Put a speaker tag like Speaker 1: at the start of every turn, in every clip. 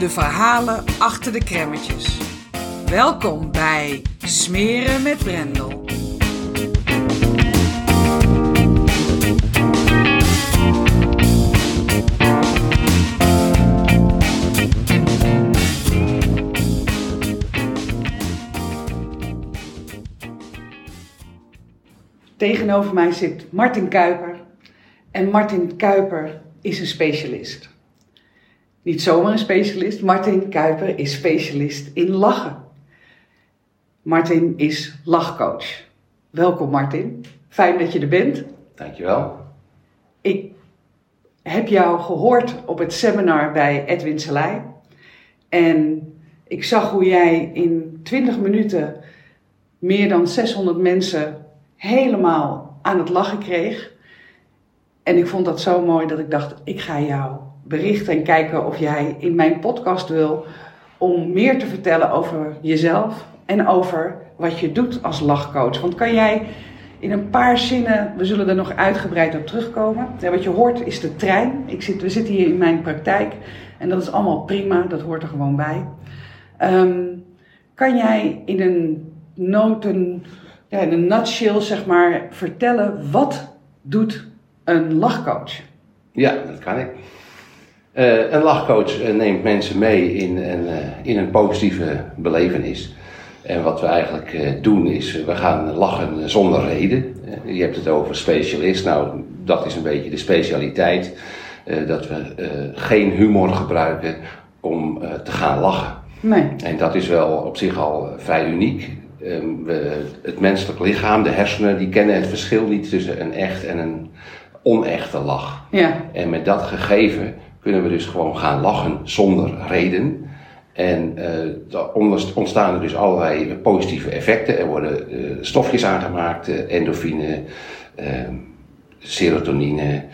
Speaker 1: de verhalen achter de kremmetjes. Welkom bij Smeren met Brendel. Tegenover mij zit Martin Kuiper. En Martin Kuiper is een specialist. Niet zomaar een specialist, Martin Kuiper is specialist in lachen. Martin is lachcoach. Welkom Martin, fijn dat je er bent.
Speaker 2: Dankjewel.
Speaker 1: Ik heb jou gehoord op het seminar bij Edwin Selei. En ik zag hoe jij in 20 minuten meer dan 600 mensen helemaal aan het lachen kreeg. En ik vond dat zo mooi dat ik dacht, ik ga jou berichten en kijken of jij in mijn podcast wil om meer te vertellen over jezelf en over wat je doet als lachcoach. Want kan jij in een paar zinnen, we zullen er nog uitgebreid op terugkomen. Wat je hoort is de trein. Ik zit, we zitten hier in mijn praktijk en dat is allemaal prima, dat hoort er gewoon bij. Ehm, kan jij in een noten, ja, in een nutshell zeg maar, vertellen wat doet een lachcoach?
Speaker 2: Ja, dat kan ik. Uh, een lachcoach uh, neemt mensen mee in, een, uh, in een positieve belevenis. En wat we eigenlijk doen is, we gaan lachen zonder reden. je hebt het over specialist. Nou, dat is een beetje de specialiteit. dat we geen humor gebruiken om te gaan lachen.
Speaker 1: Nee.
Speaker 2: En dat is wel op zich al vrij uniek. Ehm, we, het menselijk lichaam, de hersenen, die kennen het verschil niet tussen een echt en een onechte lach.
Speaker 1: Ja.
Speaker 2: En met dat gegeven kunnen we dus gewoon gaan lachen zonder reden. En uh, ontstaan er dus allerlei positieve effecten. Er worden uh, stofjes aangemaakt, uh, endorfine, ehm, serotonine,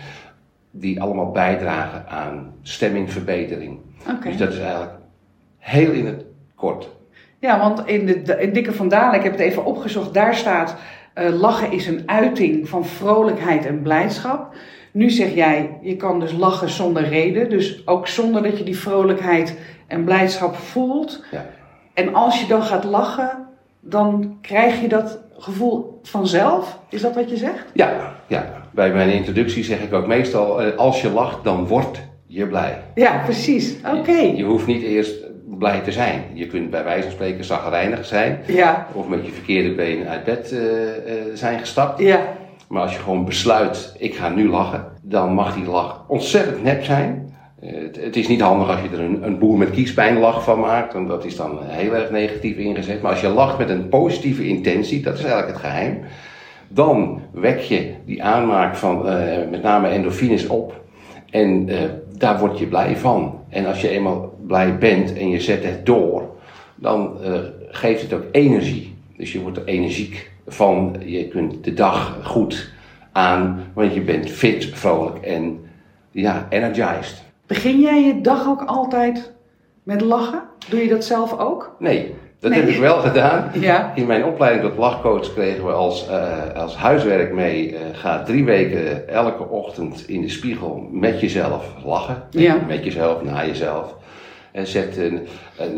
Speaker 2: die allemaal bijdragen aan stemmingverbetering.
Speaker 1: Okay.
Speaker 2: Dus dat is eigenlijk heel in het kort.
Speaker 1: Ja, want in de, de in Dikke van Dalen, ik heb het even opgezocht, daar staat lachen is een uiting van vrolijkheid en blijdschap. Nu zeg jij, je kan dus lachen zonder reden. Dus ook zonder dat je die vrolijkheid en blijdschap voelt.
Speaker 2: Ja.
Speaker 1: En als je dan gaat lachen, dan krijg je dat gevoel vanzelf. Is dat wat je zegt?
Speaker 2: Ja, ja. bij mijn introductie zeg ik ook meestal, als je lacht, dan word je blij.
Speaker 1: Ja, precies. Oké.
Speaker 2: Je, je, hoeft niet eerst blij te zijn. Je kunt bij wijze van spreken zagrijnig zijn.
Speaker 1: Ja.
Speaker 2: Of met je verkeerde been uit bed uh, uh, zijn gestapt.
Speaker 1: Ja.
Speaker 2: Maar als je gewoon besluit, ik ga nu lachen, dan mag die lach ontzettend nep zijn. Het, het, is niet handig als je er een, boer met kiespijnlach van maakt, want dat is dan heel erg negatief ingezet. Maar als je lacht met een positieve intentie, dat is eigenlijk het geheim, dan wek je die aanmaak van uh, met name endorfines op. En uh, daar word je blij van. En als je eenmaal blij bent en je zet het door, dan geeft het ook energie. Dus je wordt er energiek van. Je kunt de dag goed aan, want je bent fit, vrolijk en ja, energized.
Speaker 1: Begin jij je dag ook altijd met lachen? Doe je dat zelf ook?
Speaker 2: Nee, dat
Speaker 1: Nee.
Speaker 2: heb ik wel gedaan.
Speaker 1: Ja.
Speaker 2: In mijn opleiding tot lachcoach kregen we als, eh, als huiswerk mee, eh, ga drie weken elke ochtend in de spiegel met jezelf lachen.
Speaker 1: Ja.
Speaker 2: Met jezelf, naar jezelf. En zet een,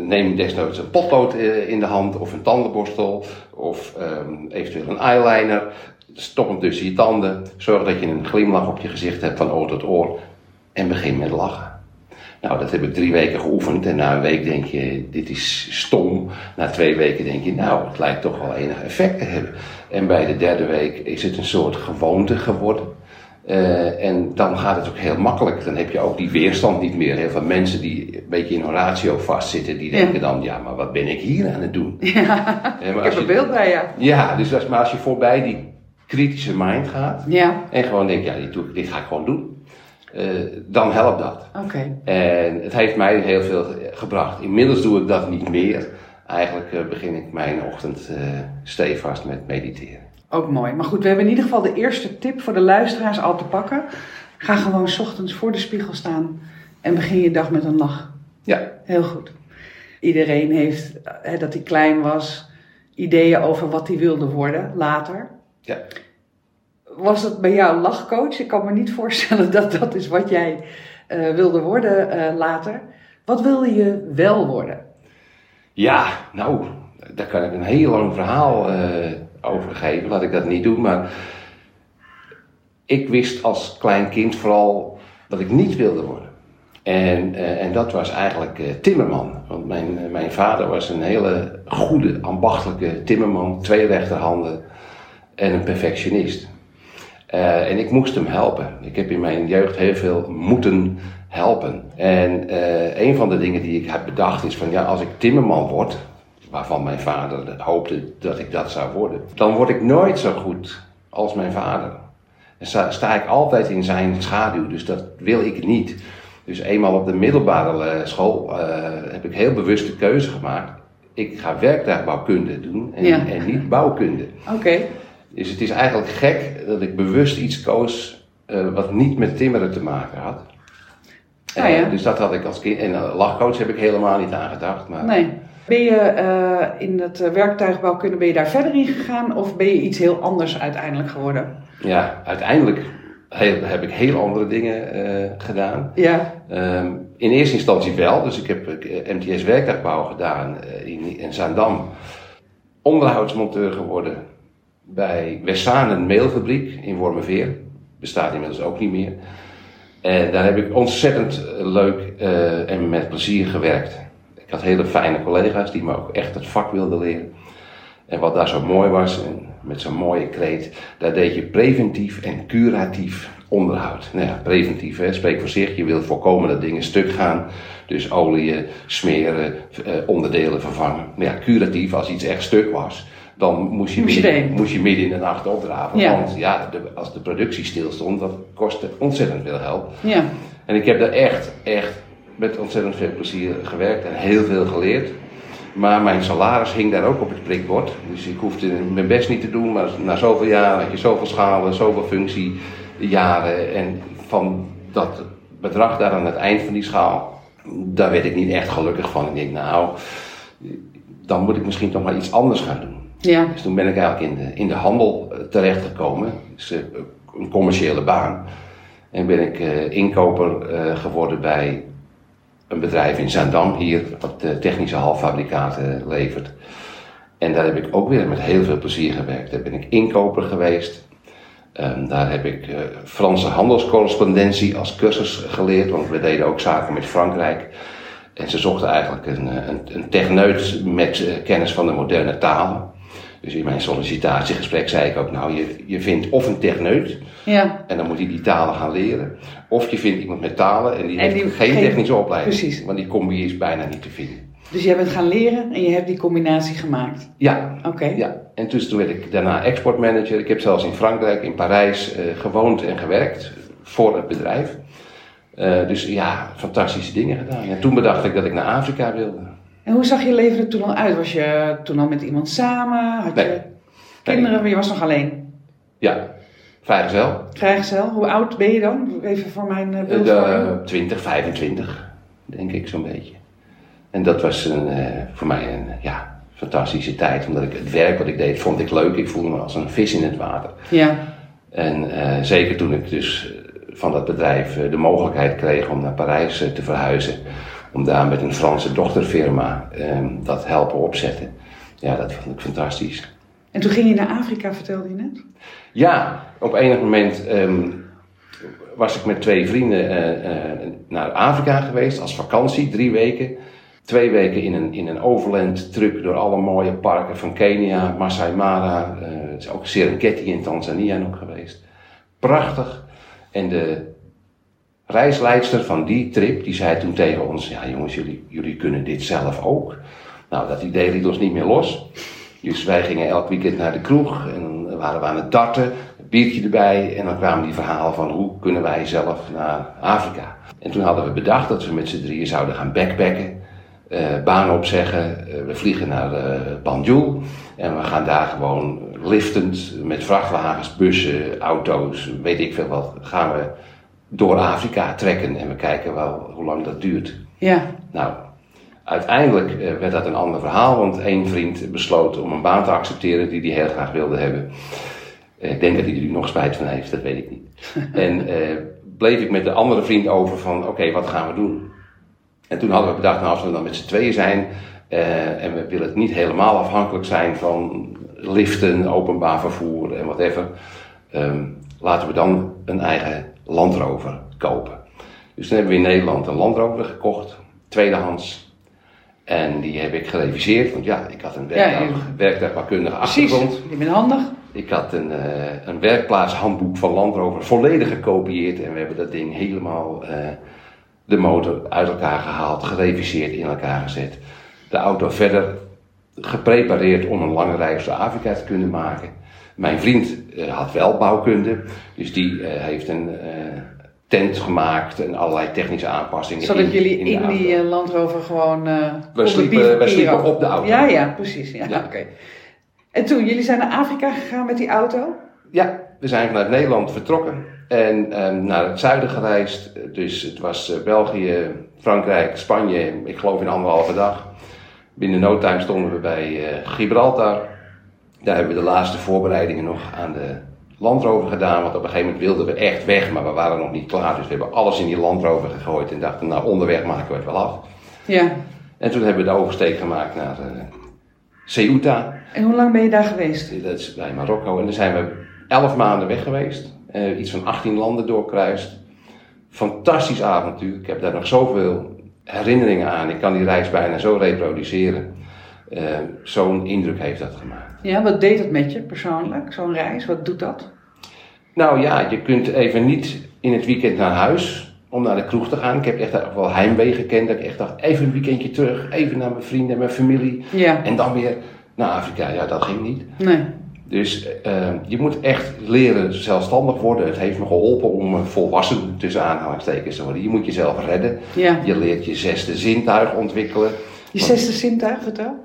Speaker 2: neem desnoods een potlood eh, in de hand of een tandenborstel of ehm, eventueel een eyeliner. Stop hem tussen je tanden. Zorg dat je een glimlach op je gezicht hebt van oor tot oor. En begin met lachen. Nou, dat heb ik drie weken geoefend en na een week denk je, dit is stom. Na twee weken denk je, nou, het lijkt toch wel enig effect te hebben. En bij de derde week is het een soort gewoonte geworden. Uh, en dan gaat het ook heel makkelijk. Dan heb je ook die weerstand niet meer. Heel veel mensen die een beetje in ratio vastzitten, die denken dan, ja, maar wat ben ik hier aan het doen?
Speaker 1: Ja, ik heb een beeld bij je.
Speaker 2: Ja, dus als, maar als je voorbij die kritische mind gaat
Speaker 1: ja.
Speaker 2: en gewoon denkt, ja, dit, dit ga ik gewoon doen. Uh, dan helpt dat.
Speaker 1: Oké.
Speaker 2: En het heeft mij heel veel gebracht. Inmiddels doe ik dat niet meer. Eigenlijk uh, begin ik mijn ochtend stevast met mediteren.
Speaker 1: Ook mooi. Maar goed, we hebben in ieder geval de eerste tip voor de luisteraars al te pakken. Ga gewoon s ochtends voor de spiegel staan en begin je dag met een lach.
Speaker 2: Ja.
Speaker 1: Heel goed. Iedereen heeft, hè, dat hij klein was, ideeën over wat hij wilde worden later.
Speaker 2: Ja.
Speaker 1: Was dat bij jou lachcoach? Ik kan me niet voorstellen dat dat is wat jij uh, wilde worden uh, later. Wat wilde je wel worden?
Speaker 2: Ja, nou, daar kan ik een heel lang verhaal uh, over geven. Laat ik dat niet doen. Maar ik wist als klein kind vooral dat ik niet wilde worden. En, uh, en dat was eigenlijk uh, timmerman. Want mijn, uh, mijn vader was een hele goede, ambachtelijke timmerman. Twee rechterhanden en een perfectionist. en ik moest hem helpen. Ik heb in mijn jeugd heel veel moeten helpen. En een van de dingen die ik heb bedacht is van ja, als ik timmerman word, waarvan mijn vader hoopte dat ik dat zou worden, dan word ik nooit zo goed als mijn vader. En sta, ik altijd in zijn schaduw, dus dat wil ik niet. Dus eenmaal op de middelbare school uh, heb ik heel bewust de keuze gemaakt. Ik ga werktuigbouwkunde doen en,
Speaker 1: Ja.
Speaker 2: en niet bouwkunde.
Speaker 1: Oké.
Speaker 2: Dus het is eigenlijk gek dat ik bewust iets koos uh, wat niet met timmeren te maken had.
Speaker 1: Ah, ja.
Speaker 2: Uh, dus dat had ik als kind. En lachcoach heb ik helemaal niet aan gedacht. Maar
Speaker 1: Nee. Ben je uh, in het uh, werktuigbouwkunde, ben je daar verder in gegaan of ben je iets heel anders uiteindelijk geworden?
Speaker 2: Ja, uiteindelijk heel, heb ik heel andere dingen uh, gedaan.
Speaker 1: Ja.
Speaker 2: Um, in eerste instantie wel, dus ik heb MTS werktuigbouw gedaan in, in Zaandam. Onderhoudsmonteur geworden bij Wessanen Meelfabriek in Wormerveer. Bestaat inmiddels ook niet meer. En daar heb ik ontzettend leuk en met plezier gewerkt. Ik had hele fijne collega's die me ook echt het vak wilden leren. En wat daar zo mooi was, en met zo'n mooie kreet, daar deed je preventief en curatief onderhoud. Nou ja, preventief, hè, spreek voor zich, je wil voorkomen dat dingen stuk gaan. Dus olie, smeren, eh, onderdelen vervangen. Maar ja, curatief, als iets echt stuk was, dan moest je,
Speaker 1: Moest je
Speaker 2: midden, moest je midden in de nacht opdraven.
Speaker 1: Ja.
Speaker 2: Want ja, de, als de productie stilstond, dat kostte ontzettend veel geld.
Speaker 1: Ja.
Speaker 2: En ik heb daar echt, echt met ontzettend veel plezier gewerkt en heel veel geleerd. Maar mijn salaris hing daar ook op het prikbord. Dus ik hoefde mijn best niet te doen, maar na zoveel jaar had je zoveel schalen, zoveel functiejaren. En van dat bedrag daar aan het eind van die schaal, daar werd ik niet echt gelukkig van. Ik denk, nou, dan moet ik misschien toch maar iets anders gaan doen.
Speaker 1: Ja.
Speaker 2: Dus toen ben ik eigenlijk in de, in de handel terechtgekomen. Dus uh, een commerciële baan. En ben ik uh, inkoper geworden bij een bedrijf in Zaandam hier, wat technische halffabrikaten levert. En daar heb ik ook weer met heel veel plezier gewerkt. Daar ben ik inkoper geweest. Um, daar heb ik uh, Franse handelscorrespondentie als cursus geleerd, want we deden ook zaken met Frankrijk. En ze zochten eigenlijk een, een, een techneut met uh, kennis van de moderne talen. Dus in mijn sollicitatiegesprek zei ik ook, nou, je, je vindt of een techneut,
Speaker 1: Ja.
Speaker 2: en dan moet hij die talen gaan leren. Of je vindt iemand met talen en die
Speaker 1: En
Speaker 2: heeft
Speaker 1: die-
Speaker 2: geen
Speaker 1: geen-
Speaker 2: technische opleiding.
Speaker 1: precies.
Speaker 2: Want die combi is bijna niet te vinden.
Speaker 1: Dus jij bent gaan leren en je hebt die combinatie gemaakt.
Speaker 2: Ja,
Speaker 1: Oké.
Speaker 2: ja. En dus toen werd ik daarna exportmanager. Ik heb zelfs in Frankrijk, in Parijs eh, gewoond en gewerkt voor het bedrijf. Eh, dus ja, fantastische dingen gedaan. En toen bedacht ik dat ik naar Afrika wilde.
Speaker 1: En hoe zag je leven er toen al uit? Was je toen al met iemand samen? Had
Speaker 2: Nee.
Speaker 1: je kinderen? Maar je was nog alleen.
Speaker 2: Ja, vrijgezel.
Speaker 1: Vrijgezel. Hoe oud ben je dan? Even voor mijn uh,
Speaker 2: Eh, de 20, 25, denk ik zo'n beetje. En dat was een, eh, voor mij een ja, fantastische tijd. Omdat ik het werk wat ik deed, vond ik leuk. Ik voelde me als een vis in het water.
Speaker 1: Ja.
Speaker 2: En eh, zeker toen ik dus eh, van dat bedrijf eh, de mogelijkheid kreeg om naar Parijs eh, te verhuizen. Om daar met een Franse dochterfirma eh, dat helpen opzetten. Ja, dat vond ik fantastisch.
Speaker 1: En toen ging je naar Afrika, vertelde je net?
Speaker 2: Ja, op enig moment ehm, was ik met twee vrienden naar Afrika geweest als vakantie, drie weken. Twee weken in een, in een overland truck door alle mooie parken van Kenia, Masai Mara, is ook Serengeti in Tanzania nog geweest. Prachtig. En de reisleidster van die trip, die zei toen tegen ons, ja jongens, jullie, jullie kunnen dit zelf ook. Nou, dat idee liet ons niet meer los. Dus wij gingen elk weekend naar de kroeg en waren we aan het darten, een biertje erbij en dan kwamen die verhalen van hoe kunnen wij zelf naar Afrika. En toen hadden we bedacht dat we met z'n drieën zouden gaan backpacken, uh, baan opzeggen, uh, we vliegen naar uh, Banjul en we gaan daar gewoon liftend met vrachtwagens, bussen, auto's, weet ik veel wat, gaan we door Afrika trekken en we kijken wel hoe lang dat duurt.
Speaker 1: Ja.
Speaker 2: Nou, uiteindelijk uh, werd dat een ander verhaal, want één vriend besloot om een baan te accepteren die hij heel graag wilde hebben. Uh, ik denk dat hij er nu nog spijt van heeft, dat weet ik niet. en uh, bleef ik met de andere vriend over van, oké, wat gaan we doen? En toen hadden we bedacht, nou als we dan met z'n tweeën zijn en we willen het niet helemaal afhankelijk zijn van liften, openbaar vervoer en whatever, um, laten we dan een eigen Land Rover kopen. Dus toen hebben we in Nederland een Land Rover gekocht, tweedehands. En die heb ik gereviseerd, want ja, ik had een werktuigbouwkundige achtergrond.
Speaker 1: je bent handig.
Speaker 2: Ik had een, uh, een werkplaatshandboek van Land Rover volledig gekopieerd en we hebben dat ding helemaal uh, de motor uit elkaar gehaald, gereviseerd, in elkaar gezet. De auto verder geprepareerd om een lange reis door Afrika te kunnen maken. Mijn vriend uh, had wel bouwkunde, dus die uh, heeft een uh, tent gemaakt en allerlei technische aanpassingen.
Speaker 1: Zodat
Speaker 2: in,
Speaker 1: jullie in,
Speaker 2: in
Speaker 1: die Land Rover gewoon.
Speaker 2: we, sliepen, we sliepen op de auto.
Speaker 1: Ja, ja, precies. Ja, ja. Oké. Okay. En toen, jullie zijn naar Afrika gegaan met die auto?
Speaker 2: Ja, we zijn vanuit Nederland vertrokken en um, naar het zuiden gereisd. Dus het was België, Frankrijk, Spanje, ik geloof in anderhalve dag. Binnen no time stonden we bij Gibraltar. Daar hebben we de laatste voorbereidingen nog aan de landrover gedaan. Want op een gegeven moment wilden we echt weg, maar we waren nog niet klaar. Dus we hebben alles in die landrover gegooid en dachten, nou onderweg maken we het wel af.
Speaker 1: Ja.
Speaker 2: En toen hebben we de oversteek gemaakt naar uh, Ceuta.
Speaker 1: En hoe lang ben je daar geweest?
Speaker 2: Dat is bij Marokko. En daar zijn we elf maanden weg geweest. Uh, iets van 18 landen doorkruist. Fantastisch avontuur. Ik heb daar nog zoveel herinneringen aan. Ik kan die reis bijna zo reproduceren. Uh, Zo'n indruk heeft dat gemaakt.
Speaker 1: Ja, wat deed het met je persoonlijk, zo'n reis? Wat doet dat?
Speaker 2: Nou ja, je kunt even niet in het weekend naar huis om naar de kroeg te gaan. Ik heb echt wel heimwee gekend. Dat ik echt dacht, even een weekendje terug, even naar mijn vrienden en mijn familie.
Speaker 1: Ja.
Speaker 2: En dan weer naar Afrika. Ja, dat ging niet.
Speaker 1: Nee.
Speaker 2: Dus uh, je moet echt leren zelfstandig worden. Het heeft me geholpen om volwassen tussen aanhalingstekens te worden. Je moet jezelf redden.
Speaker 1: Ja.
Speaker 2: Je leert je zesde zintuig ontwikkelen.
Speaker 1: Je zesde zintuig, vertel.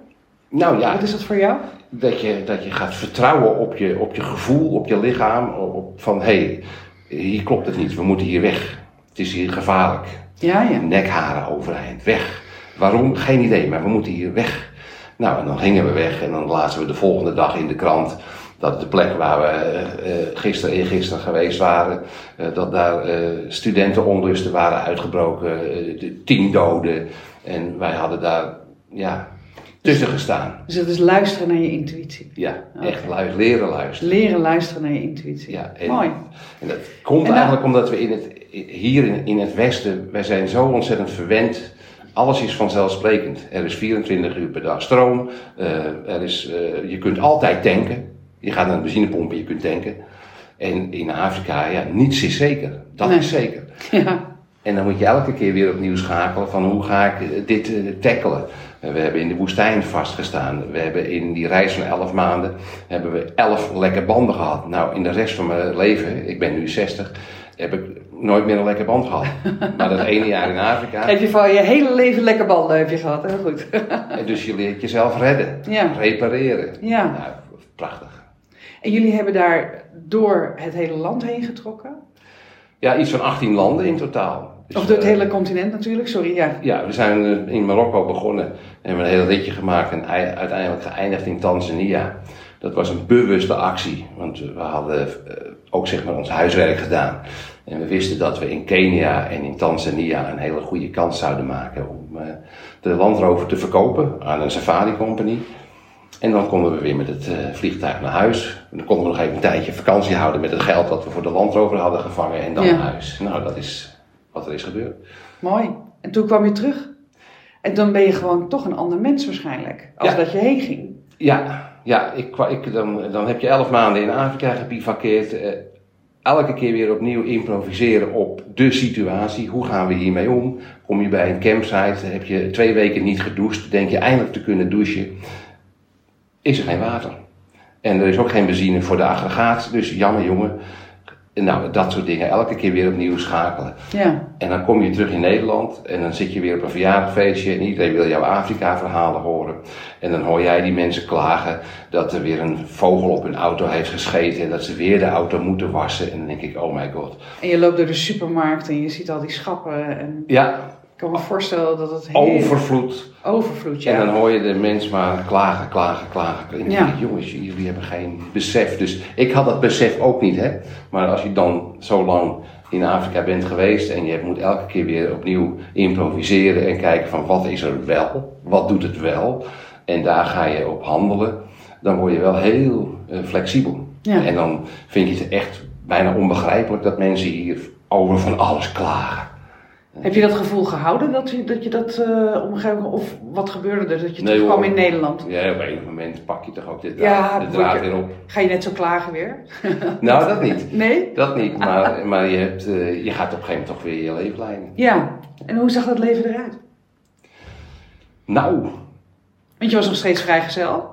Speaker 2: Nou ja.
Speaker 1: Wat is dat voor jou?
Speaker 2: Dat je, dat je gaat vertrouwen op je, op je gevoel, op je lichaam. Op, van hé, hey, hier klopt het niet, we moeten hier weg. Het is hier gevaarlijk.
Speaker 1: Ja, ja.
Speaker 2: Nekharen overeind, weg. Waarom? Geen idee, maar we moeten hier weg. Nou, en dan gingen we weg en dan lazen we de volgende dag in de krant dat de plek waar we uh, gisteren en gisteren geweest waren, uh, dat daar uh, studentenonlusten waren uitgebroken, tien doden. En wij hadden daar, ja, tussen gestaan.
Speaker 1: Dus dat is luisteren naar je intuïtie.
Speaker 2: Ja, okay. echt luisteren, leren luisteren.
Speaker 1: Leren luisteren naar je intuïtie.
Speaker 2: Ja, en,
Speaker 1: Mooi.
Speaker 2: En dat komt en eigenlijk omdat we in het, hier in, in het Westen, wij zijn zo ontzettend verwend. Alles is vanzelfsprekend. Er is 24 uur per dag stroom. Uh, er is, uh, je kunt altijd tanken. Je gaat naar een benzinepomp en je kunt tanken. En in Afrika, ja, niets is zeker. Dat
Speaker 1: nee.
Speaker 2: is zeker.
Speaker 1: Ja.
Speaker 2: En dan moet je elke keer weer opnieuw schakelen van hoe ga ik dit uh, tackelen. We hebben in de woestijn vastgestaan. We hebben in die reis van elf maanden hebben we elf lekke banden gehad. Nou, in de rest van mijn leven, ik ben nu 60, heb ik nooit meer een lekker band gehad. maar dat ene jaar in Afrika.
Speaker 1: Heb je van je hele leven lekker banden heb je gehad, heel goed.
Speaker 2: en dus je leert jezelf redden,
Speaker 1: ja.
Speaker 2: repareren.
Speaker 1: Ja.
Speaker 2: Nou, prachtig.
Speaker 1: En jullie hebben daar door het hele land heen getrokken?
Speaker 2: Ja, iets van 18 landen in totaal.
Speaker 1: Dus, of door het hele continent natuurlijk, sorry. Ja,
Speaker 2: ja we zijn in Marokko begonnen en hebben een hele ritje gemaakt en uiteindelijk geëindigd in Tanzania. Dat was een bewuste actie, want we hadden ook zeg maar ons huiswerk gedaan. En we wisten dat we in Kenia en in Tanzania een hele goede kans zouden maken om de landrover te verkopen aan een safari company. En dan konden we weer met het vliegtuig naar huis. En dan konden we nog even een tijdje vakantie houden met het geld dat we voor de landrover hadden gevangen en dan
Speaker 1: Ja.
Speaker 2: naar huis. Nou, dat is wat er is gebeurd.
Speaker 1: Mooi. En toen kwam je terug. En dan ben je gewoon toch een ander mens waarschijnlijk. Als
Speaker 2: Ja.
Speaker 1: dat je heen ging.
Speaker 2: Ja, ja ik, ik, dan, dan heb je elf maanden in Afrika gebivakkeerd. eh, elke keer weer opnieuw improviseren op de situatie. Hoe gaan we hiermee om? Kom je bij een campsite, heb je twee weken niet gedoucht, denk je eindelijk te kunnen douchen. Is er geen water. En er is ook geen benzine voor de aggregaat, dus jammer jongen. Nou, dat soort dingen. Elke keer weer opnieuw schakelen.
Speaker 1: Ja.
Speaker 2: En dan kom je terug in Nederland en dan zit je weer op een verjaardagfeestje en iedereen wil jouw Afrika-verhalen horen. En dan hoor jij die mensen klagen dat er weer een vogel op hun auto heeft gescheten en dat ze weer de auto moeten wassen. En dan denk ik, oh my god.
Speaker 1: En je loopt door de supermarkt en je ziet al die schappen. En
Speaker 2: Ja,
Speaker 1: kan me voorstellen dat het heel
Speaker 2: overvloed.
Speaker 1: overvloed, ja.
Speaker 2: En dan hoor je de mensen maar klagen, klagen, klagen. En
Speaker 1: Ja.
Speaker 2: jongens, jullie hebben geen besef. Dus ik had dat besef ook niet, hè. Maar als je dan zo lang in Afrika bent geweest en je moet elke keer weer opnieuw improviseren en kijken van wat is er wel, wat doet het wel. En daar ga je op handelen. Dan word je wel heel eh, flexibel.
Speaker 1: Ja.
Speaker 2: En dan vind je het echt bijna onbegrijpelijk dat mensen hier over van alles klagen.
Speaker 1: Heb je dat gevoel gehouden dat je dat, je dat eh, gegeven of wat gebeurde er, dat je
Speaker 2: Nee,
Speaker 1: terugkwam
Speaker 2: hoor.
Speaker 1: in Nederland?
Speaker 2: Ja, op een moment pak je toch ook de
Speaker 1: Ja,
Speaker 2: draad, de weer op.
Speaker 1: Ga je net zo klagen weer?
Speaker 2: Nou, dat niet.
Speaker 1: Nee?
Speaker 2: Dat niet, maar, maar je, hebt, eh, je gaat op een gegeven moment toch weer je leven leiden.
Speaker 1: Ja. En hoe zag dat leven eruit?
Speaker 2: Nou,
Speaker 1: Want je was nog steeds vrijgezel?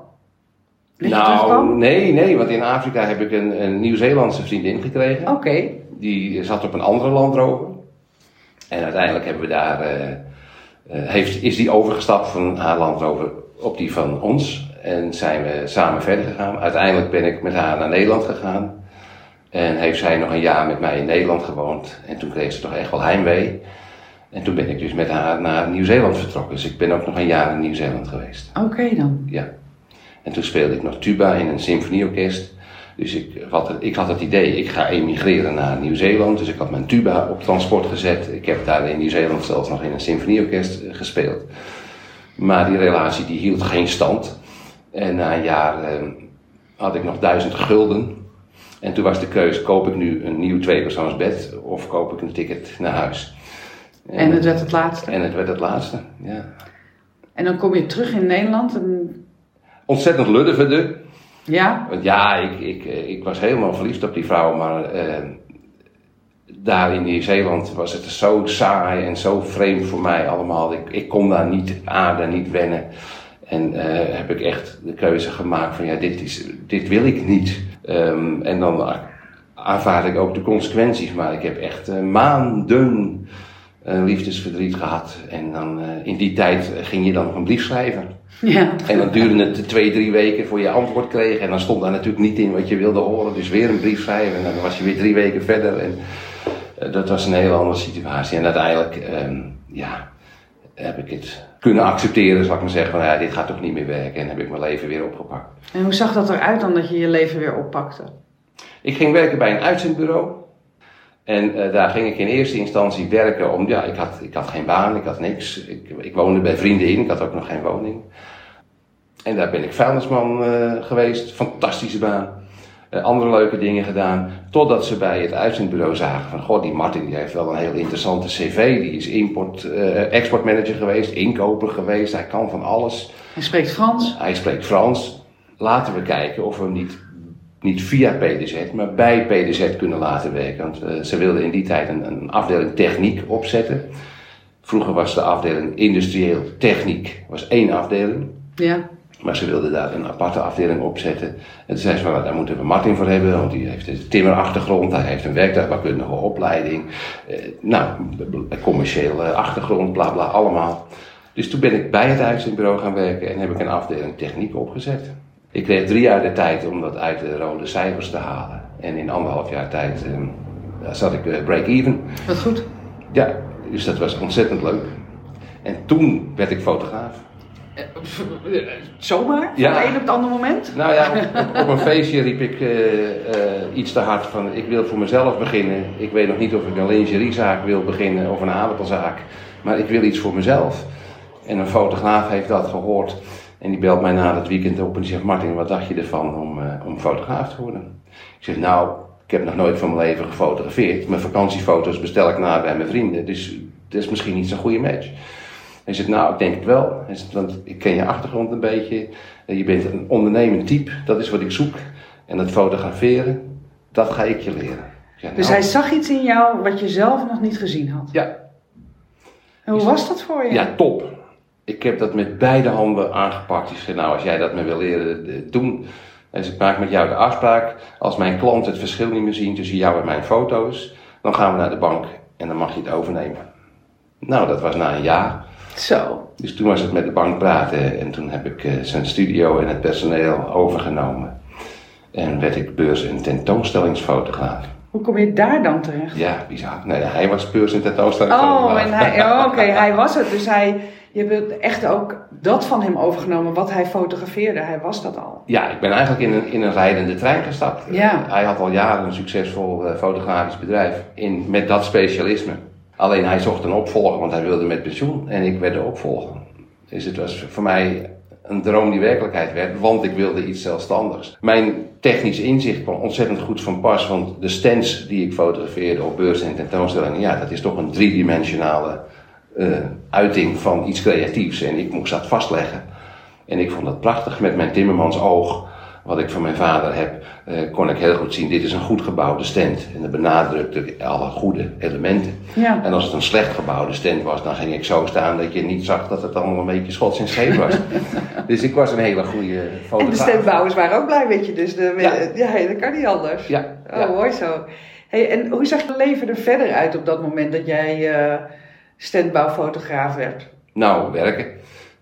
Speaker 1: Dat
Speaker 2: nou nee, nee, want in Afrika heb ik een, een Nieuw-Zeelandse vriendin gekregen.
Speaker 1: Oké.
Speaker 2: Die zat op een andere landrover. En uiteindelijk hebben we daar, eh, eh, heeft, is die overgestapt van haar landrover op die van ons. En zijn we samen verder gegaan. Uiteindelijk ben ik met haar naar Nederland gegaan. En heeft zij nog een jaar met mij in Nederland gewoond. En toen kreeg ze toch echt wel heimwee. En toen ben ik dus met haar naar Nieuw-Zeeland vertrokken. Dus ik ben ook nog een jaar in Nieuw-Zeeland geweest.
Speaker 1: Oké dan.
Speaker 2: Ja. En toen speelde ik nog tuba in een symfonieorkest. Dus ik had, het, ik had het idee, ik ga emigreren naar Nieuw-Zeeland. Dus ik had mijn tuba op transport gezet. Ik heb daar in Nieuw-Zeeland zelfs nog in een symfonieorkest eh, gespeeld. Maar die relatie die hield geen stand. En na een jaar eh, had ik nog duizend gulden. En toen was de keuze, koop ik nu een nieuw tweepersoonsbed of koop ik een ticket naar huis.
Speaker 1: En het werd het laatste.
Speaker 2: en het werd het laatste, ja.
Speaker 1: En dan kom je terug in Nederland en...
Speaker 2: Ontzettend luddeverde.
Speaker 1: Ja?
Speaker 2: Want ja, ik, ik, eh, ik was helemaal verliefd op die vrouw, maar eh, daar in Nieuw-Zeeland was het zo saai en zo vreemd voor mij allemaal. Ik, ik kon daar niet aarden, niet wennen. En eh, heb ik echt de keuze gemaakt van ja, dit, is, dit wil ik niet. Ehm, en dan aanvaard ik ook de consequenties, maar ik heb echt maanden liefdesverdriet gehad. En dan in die tijd ging je dan een brief schrijven.
Speaker 1: Ja.
Speaker 2: En dan duurde het twee, drie weken voor je antwoord kreeg. En dan stond daar natuurlijk niet in wat je wilde horen. Dus weer een brief schrijven. En dan was je weer drie weken verder. En eh, dat was een hele andere situatie. En uiteindelijk, ehm, ja, heb ik het kunnen accepteren, zal ik maar zeggen. Van ja, dit gaat toch niet meer werken. En heb ik mijn leven weer opgepakt.
Speaker 1: En hoe zag dat eruit dan dat je je leven weer oppakte?
Speaker 2: Ik ging werken bij een uitzendbureau. En eh, daar ging ik in eerste instantie werken om, ja, ik had, ik had geen baan, ik had niks. Ik, ik woonde bij vrienden in, ik had ook nog geen woning. En daar ben ik vuilnisman eh, geweest, fantastische baan. Eh, andere leuke dingen gedaan. Totdat ze bij het uitzendbureau zagen van, goh, die Martin die heeft wel een heel interessante cv. Die is import, exportmanager geweest, inkoper geweest, hij kan van alles.
Speaker 1: Hij spreekt Frans.
Speaker 2: Hij spreekt Frans. Laten we kijken of we hem niet, niet via PDZ, maar bij PDZ kunnen laten werken. Want eh, ze wilden in die tijd een, een afdeling techniek opzetten. Vroeger was de afdeling industrieel techniek was één afdeling.
Speaker 1: Ja.
Speaker 2: Maar ze wilden daar een aparte afdeling opzetten. En toen zei ze van, nou, daar moeten we Martin voor hebben, want die heeft een timmerachtergrond, hij heeft een werktuigbouwkundige opleiding, eh, nou, commerciële achtergrond, bla bla, allemaal. Dus toen ben ik bij het uitzendbureau gaan werken en heb ik een afdeling techniek opgezet. Ik kreeg drie jaar de tijd om dat uit de rode cijfers te halen. En in anderhalf jaar tijd eh, daar zat ik eh, break-even.
Speaker 1: Wat goed.
Speaker 2: Ja, dus dat was ontzettend leuk. En toen werd ik fotograaf.
Speaker 1: Eh, Zomaar? Van
Speaker 2: Ja.
Speaker 1: het een op het andere moment?
Speaker 2: Nou ja, op, op een feestje riep ik eh, iets te hard van ik wil voor mezelf beginnen. Ik weet nog niet of ik een lingeriezaak wil beginnen of een aardappelzaak. Maar ik wil iets voor mezelf. En een fotograaf heeft dat gehoord. En die belt mij na het weekend op en die zegt: Martin, wat dacht je ervan om, uh, om fotograaf te worden? Ik zeg: Nou, ik heb nog nooit van mijn leven gefotografeerd. Mijn vakantiefoto's bestel ik na bij mijn vrienden, dus dat is misschien niet zo'n goede match. Hij zegt: Nou, ik denk het wel. Hij zegt, Want ik ken je achtergrond een beetje. Je bent een ondernemend type, dat is wat ik zoek. En het fotograferen, dat ga ik je leren.
Speaker 1: Dus nou, hij zag iets in jou wat je zelf nog niet gezien had?
Speaker 2: Ja.
Speaker 1: En hoe was dat voor je?
Speaker 2: Ja, top ik heb dat met beide handen aangepakt. Ik zei, nou, als jij dat me wil leren doen. Dus ik maak met jou de afspraak. Als mijn klant het verschil niet meer zien tussen jou en mijn foto's, dan gaan we naar de bank en dan mag je het overnemen. Nou, dat was na een jaar.
Speaker 1: Zo.
Speaker 2: Dus toen was het met de bank praten en toen heb ik uh, zijn studio en het personeel overgenomen. En werd ik beurs- en tentoonstellingsfotograaf.
Speaker 1: Hoe kom je daar dan terecht?
Speaker 2: Ja, bizar. Nee, hij was beurs- en tentoonstellingsfotograaf.
Speaker 1: Oh, en hij, oh, oké, hij was het. Dus hij je hebt echt ook dat van hem overgenomen, wat hij fotografeerde. Hij was dat al.
Speaker 2: Ja, ik ben eigenlijk in een, in een rijdende trein gestapt.
Speaker 1: Ja.
Speaker 2: Hij had al jaren een succesvol uh, fotografisch bedrijf in, met dat specialisme. Alleen hij zocht een opvolger, want hij wilde met pensioen en ik werd de opvolger. Dus het was voor mij een droom die werkelijkheid werd, want ik wilde iets zelfstandigs. Mijn technisch inzicht kwam ontzettend goed van pas, want de stands die ik fotografeerde op beurzen en tentoonstellingen, ja, dat is toch een driedimensionale uh, uiting van iets creatiefs. En ik moest dat vastleggen. En ik vond dat prachtig met mijn timmermans oog, wat ik van mijn vader heb, uh, kon ik heel goed zien, dit is een goed gebouwde stand. En dat benadrukte alle goede elementen.
Speaker 1: Ja.
Speaker 2: En als het een slecht gebouwde stand was, dan ging ik zo staan dat je niet zag dat het allemaal een beetje schots en scheef was. dus ik was een hele goede fotograaf.
Speaker 1: En de standbouwers waren ook blij met je, dus de, ja. ja. dat kan niet anders.
Speaker 2: Ja.
Speaker 1: Oh, ja. mooi zo. Hey, en hoe zag je leven er verder uit op dat moment dat jij... Uh, standbouwfotograaf werd?
Speaker 2: Nou, werken.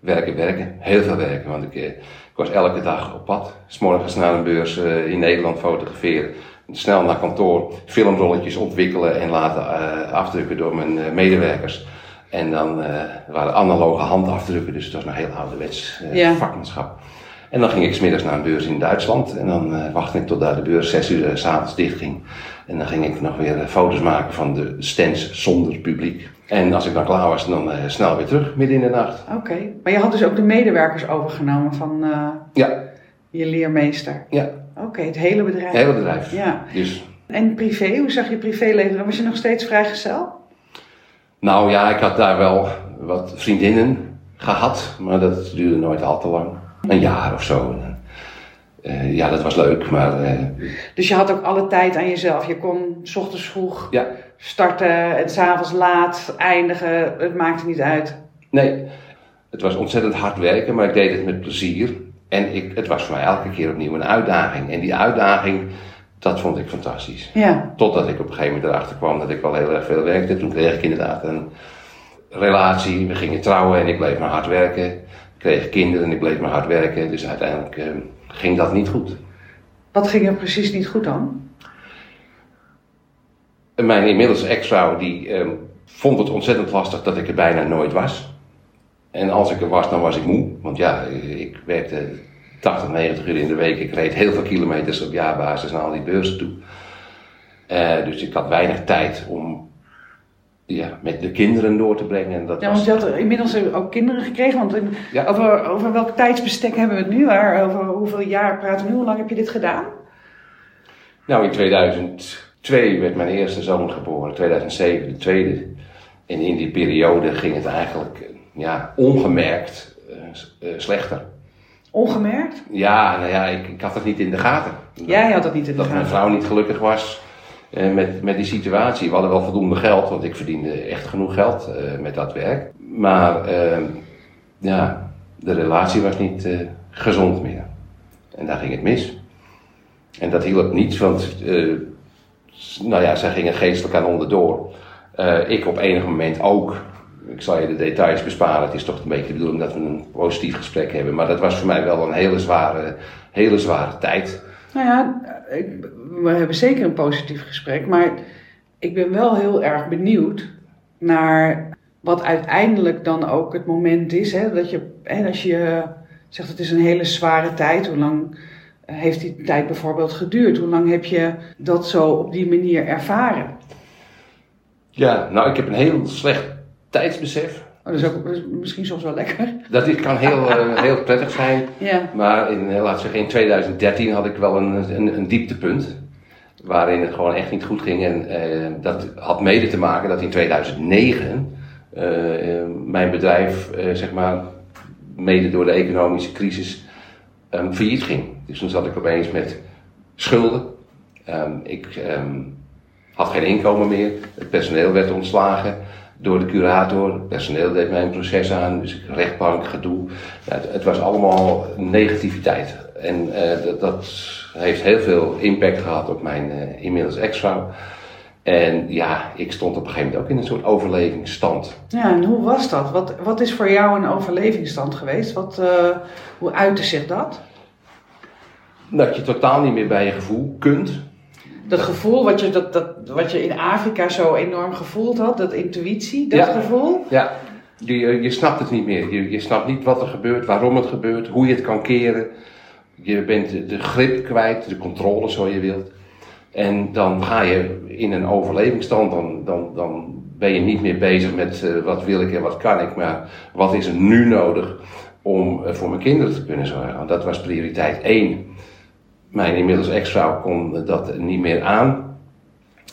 Speaker 2: Werken, werken. Heel veel werken. Want ik, eh, ik was elke dag op pad. S'morgens naar een beurs uh, in Nederland fotograferen. Snel naar kantoor, filmrolletjes ontwikkelen en laten uh, afdrukken door mijn uh, medewerkers. En dan waren analoge handafdrukken, dus het was nog heel ouderwets
Speaker 1: ja.
Speaker 2: vakmanschap. En dan ging ik smiddags naar een beurs in Duitsland. En dan wachtte ik tot daar de beurs zes uur s s'avonds dicht ging. En dan ging ik nog weer foto's maken van de stands zonder publiek. En als ik dan klaar was, dan uh, snel weer terug, midden in de nacht.
Speaker 1: Oké, maar je had dus ook de medewerkers overgenomen van uh,
Speaker 2: ja.
Speaker 1: je leermeester?
Speaker 2: Ja.
Speaker 1: Oké, het hele bedrijf?
Speaker 2: Het hele bedrijf,
Speaker 1: ja.
Speaker 2: Dus.
Speaker 1: En privé, hoe zag je privéleven? Was je nog steeds vrijgezel?
Speaker 2: Nou ja, ik had daar wel wat vriendinnen gehad, maar dat duurde nooit al te lang. Een jaar of zo. Uh, ja, dat was leuk, maar...
Speaker 1: dus je had ook alle tijd aan jezelf? Je kon s ochtends vroeg...
Speaker 2: Ja
Speaker 1: starten en s'avonds laat eindigen, het maakte niet uit.
Speaker 2: Nee, het was ontzettend hard werken, maar ik deed het met plezier. En ik, het was voor mij elke keer opnieuw een uitdaging. En die uitdaging, dat vond ik fantastisch.
Speaker 1: Ja.
Speaker 2: Totdat ik op een gegeven moment erachter kwam dat ik wel heel erg veel werkte. Toen kreeg ik inderdaad een relatie. We gingen trouwen en ik bleef maar hard werken. Ik kreeg kinderen en ik bleef maar hard werken. Dus uiteindelijk uh, ging dat niet goed.
Speaker 1: Wat ging er precies niet goed dan?
Speaker 2: Mijn inmiddels ex-vrouw die um, vond het ontzettend lastig dat ik er bijna nooit was. En als ik er was, dan was ik moe. Want ja, ik werkte 80, 90 uur in de week. Ik reed heel veel kilometers op jaarbasis naar al die beurzen toe. Uh, dus ik had weinig tijd om ja, met de kinderen door te brengen. En dat
Speaker 1: ja, want je had inmiddels ook kinderen gekregen. Want in, ja. over, over welk tijdsbestek hebben we het nu? Waar, over hoeveel jaar praten we nu? Hoe lang heb je dit gedaan?
Speaker 2: Nou, in 2000. 2002 werd mijn eerste zoon geboren, 2007 de tweede. En in die periode ging het eigenlijk ja, ongemerkt uh, uh, slechter.
Speaker 1: Ongemerkt?
Speaker 2: Ja, nou ja, ik, ik, had het niet in de gaten.
Speaker 1: Jij had het niet in de
Speaker 2: dat
Speaker 1: gaten?
Speaker 2: Dat mijn vrouw niet gelukkig was uh, met, met die situatie. We hadden wel voldoende geld, want ik verdiende echt genoeg geld met dat werk. Maar ehm, ja, de relatie was niet gezond meer. En daar ging het mis. En dat hielp niet, want nou ja, zij gingen geestelijk aan onderdoor. Uh, ik op enig moment ook. Ik zal je de details besparen. Het is toch een beetje de bedoeling dat we een positief gesprek hebben. Maar dat was voor mij wel een hele zware, hele zware tijd.
Speaker 1: Nou ja, we hebben zeker een positief gesprek. Maar ik ben wel heel erg benieuwd naar wat uiteindelijk dan ook het moment is. Hè, dat je, hè, als je zegt het is een hele zware tijd. Hoe lang heeft die tijd bijvoorbeeld geduurd? Hoe lang heb je dat zo op die manier ervaren?
Speaker 2: Ja, nou, ik heb een heel slecht tijdsbesef.
Speaker 1: Oh, dat is ook dat is misschien soms wel lekker.
Speaker 2: Dat is, kan heel, eh, heel prettig zijn.
Speaker 1: Ja.
Speaker 2: Maar in, eh, laat zeggen, in 2013 had ik wel een, een, een dieptepunt. Waarin het gewoon echt niet goed ging. En eh, dat had mede te maken dat in 2009 eh, eh, mijn bedrijf, zeg maar, mede door de economische crisis, ehm, failliet ging. Dus toen zat ik opeens met schulden. Ehm, ik ehm, had geen inkomen meer. Het personeel werd ontslagen door de curator. Het personeel deed mij een proces aan, dus rechtbank, gedoe. Ja, het, het was allemaal negativiteit. En eh, dat, dat heeft heel veel impact gehad op mijn eh, inmiddels ex-vrouw. En ja, ik stond op een gegeven moment ook in een soort overlevingsstand.
Speaker 1: Ja, en hoe was dat? Wat, wat is voor jou een overlevingsstand geweest? Wat, eh, hoe uitte zich dat?
Speaker 2: Dat je totaal niet meer bij je gevoel kunt.
Speaker 1: Dat gevoel wat je, dat, dat, wat je in Afrika zo enorm gevoeld had, dat intuïtie, dat
Speaker 2: Ja.
Speaker 1: gevoel.
Speaker 2: Ja, je, je, snapt het niet meer. Je, je snapt niet wat er gebeurt, waarom het gebeurt, hoe je het kan keren. Je bent de, grip kwijt, de controle zo je wilt. En dan ga je in een overlevingsstand, dan, dan, dan ben je niet meer bezig met eh, wat wil ik en wat kan ik, maar wat is er nu nodig om eh, voor mijn kinderen te kunnen zorgen. Dat was prioriteit één. Mijn inmiddels ex-vrouw kon dat niet meer aan.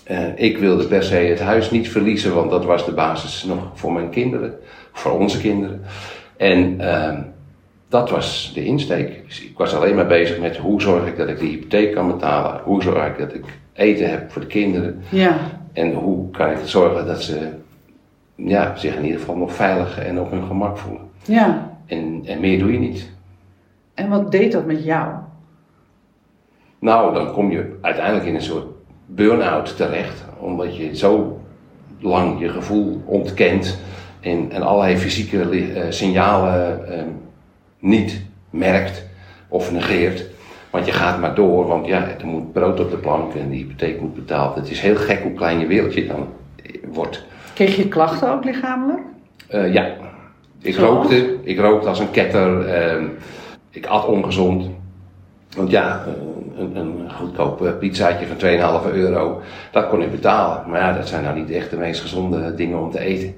Speaker 2: Eh, ik wilde per se het huis niet verliezen, want dat was de basis nog voor mijn kinderen, voor onze kinderen. En ehm, dat was de insteek. Dus ik was alleen maar bezig met hoe zorg ik dat ik de hypotheek kan betalen, hoe zorg ik dat ik eten heb voor de kinderen
Speaker 1: Ja,
Speaker 2: en hoe kan ik zorgen dat ze ja, zich in ieder geval nog veilig en op hun gemak voelen.
Speaker 1: ja.
Speaker 2: En, en meer doe je niet.
Speaker 1: En wat deed dat met jou?
Speaker 2: Nou, dan kom je uiteindelijk in een soort burn-out terecht, omdat je zo lang je gevoel ontkent en, en allerlei fysieke eh, signalen eh, niet merkt of negeert. Want je gaat maar door, want ja, er moet brood op de plank en de hypotheek moet betaald. Het is heel gek hoe klein je wereldje dan eh, wordt.
Speaker 1: Kreeg je klachten ook lichamelijk?
Speaker 2: Eh, ja, ik
Speaker 1: Zoals?
Speaker 2: rookte. Ik rookte als een ketter. ehm, ik at ongezond. Want ja, een, een goedkoop eh, pizzaatje van 2,5 euro, dat kon ik betalen. Maar ja, dat zijn nou niet echt de meest gezonde dingen om te eten.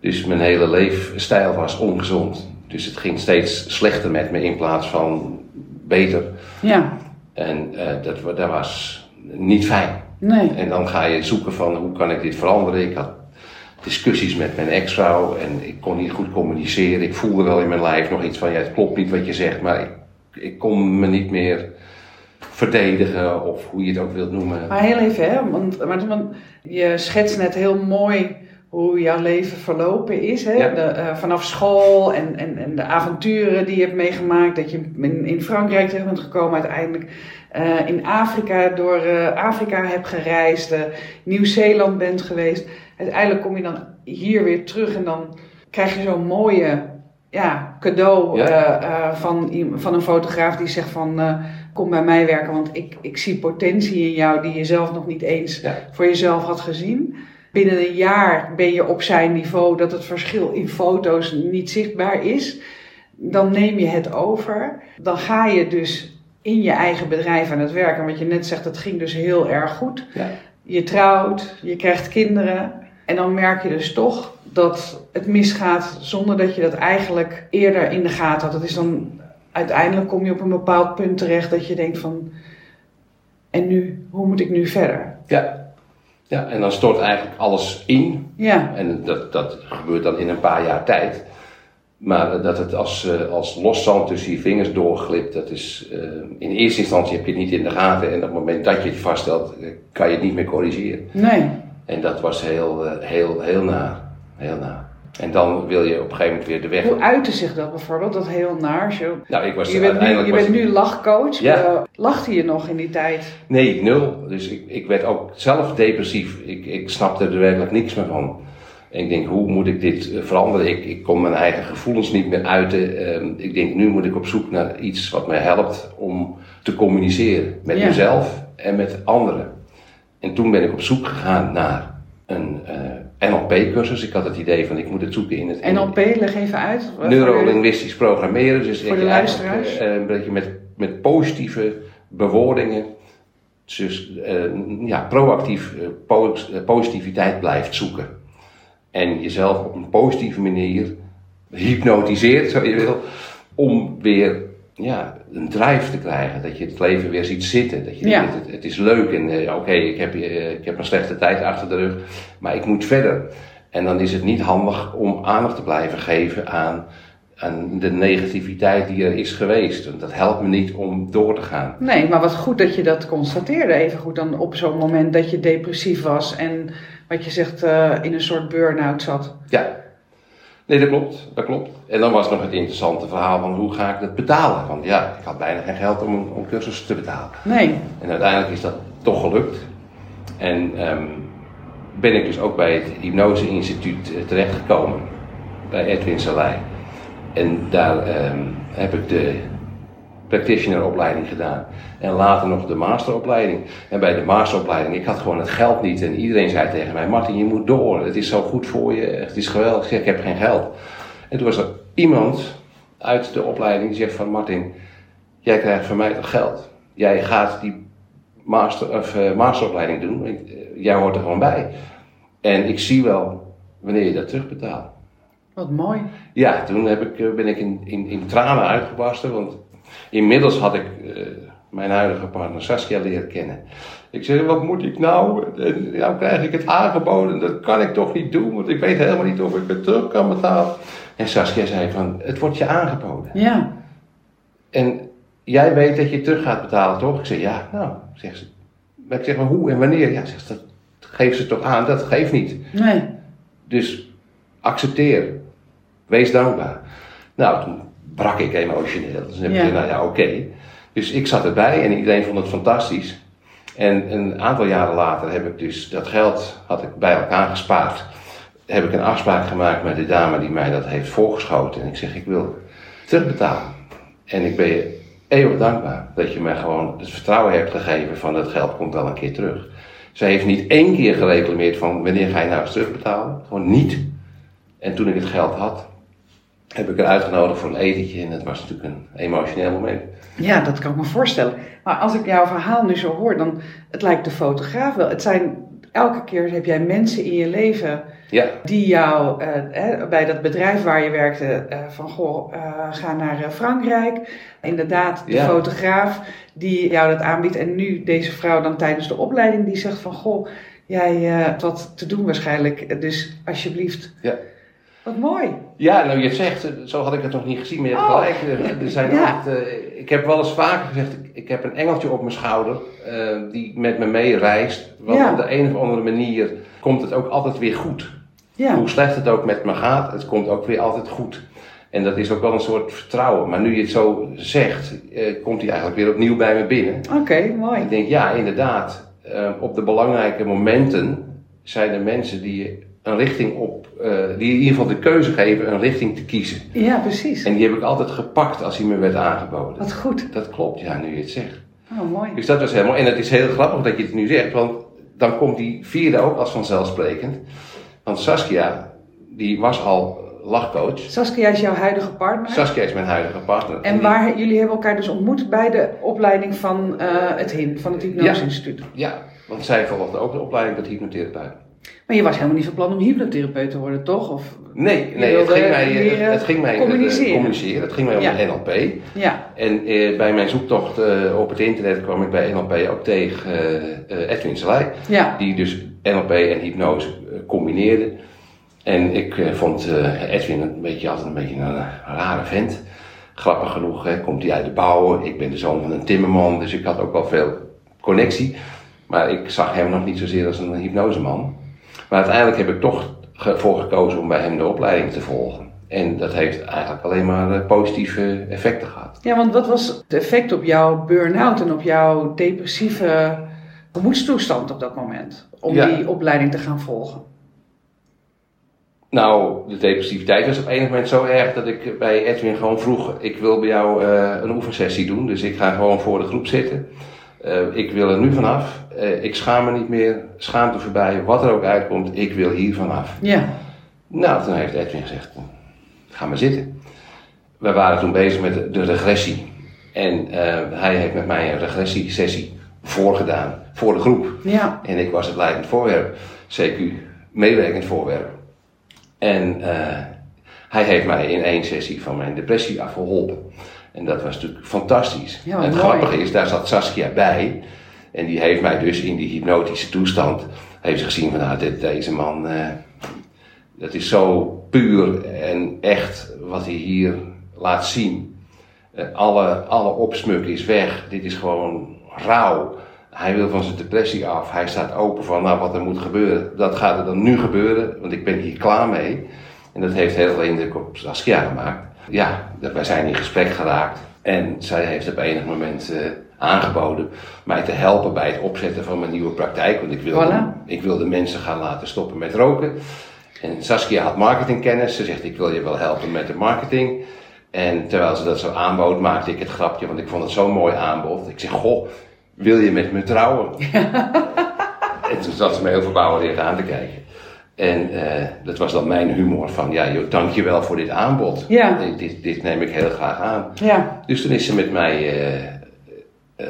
Speaker 2: Dus mijn hele leefstijl was ongezond. Dus het ging steeds slechter met me in plaats van beter.
Speaker 1: Ja,
Speaker 2: En eh, dat, dat was niet fijn.
Speaker 1: nee.
Speaker 2: En dan ga je zoeken van hoe kan ik dit veranderen. Ik had discussies met mijn ex-vrouw en ik kon niet goed communiceren. Ik voelde wel in mijn lijf nog iets van, ja, het klopt niet wat je zegt, maar ik, ik kon me niet meer verdedigen of hoe je het ook wilt noemen.
Speaker 1: Maar heel even, hè? Want, want, want je schetst net heel mooi hoe jouw leven verlopen is. Hè?
Speaker 2: Ja.
Speaker 1: De, eh, vanaf school en, en, en de avonturen die je hebt meegemaakt. Dat je in, in Frankrijk terecht bent gekomen uiteindelijk. eh, in Afrika door eh, Afrika hebt gereisd. Nieuw-Zeeland bent geweest. Uiteindelijk kom je dan hier weer terug en dan krijg je zo'n mooie ja, cadeau
Speaker 2: Ja.
Speaker 1: van, van een fotograaf die zegt van... kom bij mij werken, want ik, ik zie potentie in jou die je zelf nog niet eens
Speaker 2: Ja.
Speaker 1: voor jezelf had gezien. Binnen een jaar ben je op zijn niveau dat het verschil in foto's niet zichtbaar is. Dan neem je het over. Dan ga je dus in je eigen bedrijf aan het werken. En wat je net zegt, dat ging dus heel erg goed.
Speaker 2: Ja.
Speaker 1: Je trouwt, je krijgt kinderen. En dan merk je dus toch dat het misgaat zonder dat je dat eigenlijk eerder in de gaten had. Dat is dan uiteindelijk kom je op een bepaald punt terecht dat je denkt van. En nu, hoe moet ik nu verder?
Speaker 2: Ja. ja, en dan stort eigenlijk alles in.
Speaker 1: Ja,
Speaker 2: En dat, dat gebeurt dan in een paar jaar tijd. Maar dat het als, eh, als loszand tussen je vingers doorglipt, dat is eh, in eerste instantie heb je het niet in de gaten. En op het moment dat je het vaststelt, eh, kan je het niet meer corrigeren.
Speaker 1: nee.
Speaker 2: En dat was heel, heel, heel naar. Heel naar. En dan wil je op een gegeven moment weer de weg.
Speaker 1: Hoe uitte zich dat bijvoorbeeld? Dat heel naar.
Speaker 2: Nou, ik was
Speaker 1: je bent nu, je bent nu lachcoach.
Speaker 2: Ja.
Speaker 1: Eh, lachte je nog in die tijd?
Speaker 2: Nee, nul. Dus ik, ik werd ook zelf depressief. Ik, ik snapte er werkelijk niks meer van. En ik denk, hoe moet ik dit eh, veranderen? Ik, ik kon mijn eigen gevoelens niet meer uiten. Ehm, ik denk, nu moet ik op zoek naar iets wat mij helpt om te communiceren. Met
Speaker 1: Ja.
Speaker 2: mezelf en met anderen. En toen ben ik op zoek gegaan naar een eh, NLP-cursus. Ik had het idee van, ik moet het zoeken in het...
Speaker 1: NLP, leg even uit.
Speaker 2: Neurolinguistisch programmeren. Dus
Speaker 1: Voor de luisteraars.
Speaker 2: eh, dat je met, met positieve bewoordingen, dus eh, ja, proactief po- positiviteit blijft zoeken. En jezelf op een positieve manier hypnotiseert, zo je wil, om weer ja, een drijf te krijgen. Dat je het leven weer ziet zitten. Dat je
Speaker 1: Ja.
Speaker 2: denkt, het, het is leuk en eh, oké, ik, heb, eh, ik heb een slechte tijd achter de rug, maar ik moet verder. En dan is het niet handig om aandacht te blijven geven aan, aan de negativiteit die er is geweest. Want dat helpt me niet om door te gaan.
Speaker 1: Nee, maar wat goed dat je dat constateerde. Even goed dan op zo'n moment dat je depressief was en wat je zegt eh, in een soort burn-out zat.
Speaker 2: Ja. Nee, dat klopt. Dat klopt. En dan was nog het interessante verhaal van hoe ga ik dat betalen? Want ja, ik had bijna geen geld om een om cursus te betalen.
Speaker 1: Nee.
Speaker 2: En uiteindelijk is dat toch gelukt. En ehm, ben ik dus ook bij het Hypnose Instituut eh, terechtgekomen. Bij Edwin Salai. En daar ehm, heb ik de practitioneropleiding gedaan. En later nog de masteropleiding. En bij de masteropleiding, ik had gewoon het geld niet. En iedereen zei tegen mij, Martin, je moet door. Het is zo goed voor je. Het is geweldig. Ik zeg, ik heb geen geld. En toen was er iemand uit de opleiding die zegt van, Martin, jij krijgt van mij toch geld. Jij gaat die master, of, eh, masteropleiding doen. Ik- eh, Jij hoort er gewoon bij. En ik zie wel wanneer je dat terugbetaalt.
Speaker 1: Wat mooi.
Speaker 2: Ja, toen heb ik, eh, ben ik in, in, in tranen uitgebarsten, want inmiddels had ik eh, mijn huidige partner Saskia leren kennen. Ik zei, wat moet ik nou? En nou krijg ik het aangeboden, dat kan ik toch niet doen, want ik weet helemaal niet of ik het terug kan betalen. En Saskia zei van, het wordt je aangeboden.
Speaker 1: Ja.
Speaker 2: En jij weet dat je het terug gaat betalen, toch? Ik zei, ja, nou, zegt ze. Maar ik zeg, maar hoe en wanneer? Ja, zegt ze, dat geeft ze toch aan, dat geeft niet.
Speaker 1: Nee.
Speaker 2: Dus accepteer. Wees dankbaar. Nou, toen brak ik emotioneel. Dus dan heb
Speaker 1: Ja.
Speaker 2: gezegd, nou ja, oké. Dus ik zat erbij en iedereen vond het fantastisch. En een aantal jaren later heb ik dus dat geld had ik bij elkaar gespaard. Heb ik een afspraak gemaakt met de dame die mij dat heeft voorgeschoten. En ik zeg, ik wil terugbetalen. En ik ben je eeuwig dankbaar dat je mij gewoon het vertrouwen hebt gegeven van dat geld komt wel een keer terug. Zij heeft niet één keer gereclameerd van wanneer ga je nou eens terugbetalen. Gewoon niet. En toen ik het geld had, heb ik haar uitgenodigd voor een etentje. En dat was natuurlijk een emotioneel moment.
Speaker 1: Ja, dat kan ik me voorstellen. Maar als ik jouw verhaal nu zo hoor, dan het lijkt de fotograaf wel. Het zijn elke keer heb jij mensen in je leven
Speaker 2: Ja,
Speaker 1: die jou eh, hè, bij dat bedrijf waar je werkte eh, van goh, eh, ga naar eh, Frankrijk. Inderdaad, de
Speaker 2: Ja.
Speaker 1: fotograaf die jou dat aanbiedt. En nu deze vrouw dan tijdens de opleiding die zegt van goh, jij eh, hebt wat te doen waarschijnlijk. Dus alsjeblieft.
Speaker 2: Ja.
Speaker 1: Wat mooi.
Speaker 2: ja nou je zegt, eh, zo had ik het nog niet gezien, maar je hebt
Speaker 1: Oh.
Speaker 2: gelijk. Er- Er zijn
Speaker 1: Ja.
Speaker 2: eh, ik heb wel eens vaker gezegd, ik, ik heb een engeltje op mijn schouder eh, die met me mee reist. Want
Speaker 1: Ja.
Speaker 2: op de een of andere manier komt het ook altijd weer goed.
Speaker 1: Ja.
Speaker 2: Hoe slecht het ook met me gaat, het komt ook weer altijd goed. En dat is ook wel een soort vertrouwen. Maar nu je het zo zegt, eh, komt hij eigenlijk weer opnieuw bij me binnen.
Speaker 1: Oké, mooi.
Speaker 2: Ik denk, ja, inderdaad. eh, op de belangrijke momenten zijn er mensen die je een richting op, eh, die in ieder geval de keuze geven een richting te kiezen.
Speaker 1: Ja, precies.
Speaker 2: En die heb ik altijd gepakt als die me werd aangeboden.
Speaker 1: Wat goed.
Speaker 2: Dat klopt, ja, nu je het zegt.
Speaker 1: Oh, mooi.
Speaker 2: Dus dat was helemaal, en het is heel grappig dat je het nu zegt, want dan komt die vierde ook als vanzelfsprekend. Want Saskia, die was al lachcoach.
Speaker 1: Saskia is jouw huidige partner.
Speaker 2: Saskia is mijn huidige partner.
Speaker 1: En waar jullie hebben elkaar dus ontmoet bij de opleiding van eh, het HIN, van het Hypnose Instituut.
Speaker 2: Ja, want zij volgde ook de opleiding tot hypnotherapeut.
Speaker 1: Maar je was helemaal niet van plan om hypnotherapeut te worden, toch? Of,
Speaker 2: Nee, nee het,
Speaker 1: wilde
Speaker 2: ging mij, het ging mij
Speaker 1: communiceren.
Speaker 2: eh, communiceren. Het ging mij om
Speaker 1: Ja.
Speaker 2: de NLP.
Speaker 1: ja,
Speaker 2: En eh, bij mijn zoektocht eh, op het internet kwam ik bij NLP ook tegen eh, eh, Edwin Salai.
Speaker 1: ja,
Speaker 2: Die dus NLP en hypnose eh, combineerde. En ik eh, vond eh, Edwin een beetje, altijd een beetje een, eh, rare vent. Grappig genoeg hè, komt hij uit de bouw. Ik ben de zoon van een timmerman, dus ik had ook wel veel connectie. Maar ik zag hem nog niet zozeer als een hypnoseman. Maar uiteindelijk heb ik toch voor gekozen om bij hem de opleiding te volgen. En dat heeft eigenlijk alleen maar eh, positieve effecten gehad.
Speaker 1: ja, want wat was het effect op jouw burn-out en op jouw depressieve gemoedstoestand op dat moment? Om
Speaker 2: Ja.
Speaker 1: die opleiding te gaan volgen.
Speaker 2: Nou, de depressiviteit was op enig moment zo erg dat ik bij Edwin gewoon vroeg: Ik wil bij jou eh, een oefensessie doen, dus ik ga gewoon voor de groep zitten. Eh, ik wil er nu vanaf. Eh, ik schaam me niet meer, schaamte voorbij, wat er ook uitkomt, ik wil hier vanaf.
Speaker 1: Ja,
Speaker 2: Nou, toen heeft Edwin gezegd: Ga maar zitten. We waren toen bezig met de, de regressie. En eh, hij heeft met mij een regressiesessie voorgedaan voor de groep.
Speaker 1: ja,
Speaker 2: En ik was het leidend voorwerp, CQ, meewerkend voorwerp. En hij heeft mij in één sessie van mijn depressie afgeholpen. En dat was natuurlijk fantastisch.
Speaker 1: Ja,
Speaker 2: en het
Speaker 1: mooi.
Speaker 2: grappige is, daar zat Saskia bij. En die heeft mij dus in die hypnotische toestand, heeft ze gezien van nou, dit, deze man, uh, dat is zo puur en echt wat hij hier laat zien. Uh, alle, alle opsmuk is weg. Dit is gewoon rauw. Hij wil van zijn depressie af. Hij staat open van nou, wat er moet gebeuren. Dat gaat er dan nu gebeuren, want ik ben hier klaar mee. En dat heeft heel veel indruk op Saskia gemaakt. Ja, wij zijn in gesprek geraakt. En zij heeft op enig moment uh, aangeboden mij te helpen bij het opzetten van mijn nieuwe praktijk. Want ik wilde,
Speaker 1: Voilà.
Speaker 2: ik wilde mensen gaan laten stoppen met roken. En Saskia had marketingkennis. Ze zegt, ik wil je wel helpen met de marketing. En terwijl ze dat zo aanbood, maakte ik het grapje, want ik vond het zo'n mooi aanbod. Ik zeg, goh, wil je met me trouwen? en toen zat ze me heel verbouwereerd aan te kijken. En uh, dat was dan mijn humor van, ja joh, dankjewel voor dit aanbod.
Speaker 1: Ja.
Speaker 2: Dit, dit neem ik heel graag aan.
Speaker 1: Ja.
Speaker 2: Dus toen is ze met mij uh, uh,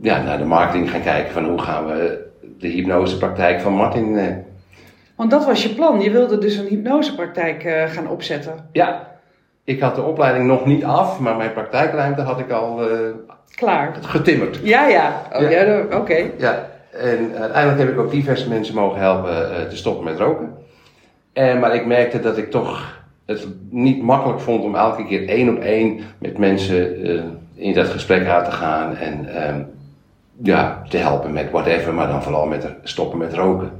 Speaker 2: ja, naar de marketing gaan kijken van hoe gaan we de hypnosepraktijk van Martin... eh,
Speaker 1: Want dat was je plan. Je wilde dus een hypnosepraktijk gaan opzetten.
Speaker 2: Ja, ik had de opleiding nog niet af, maar mijn praktijkruimte had ik al
Speaker 1: klaar
Speaker 2: getimmerd.
Speaker 1: Ja, ja. Oh, ja. ja Oké. Okay.
Speaker 2: Ja, en uiteindelijk heb ik ook diverse mensen mogen helpen uh, te stoppen met roken. En, maar ik merkte dat ik toch het niet makkelijk vond om elke keer één op één met mensen uh, in dat gesprek uit te gaan en uh, ja, te helpen met whatever, maar dan vooral met stoppen met roken.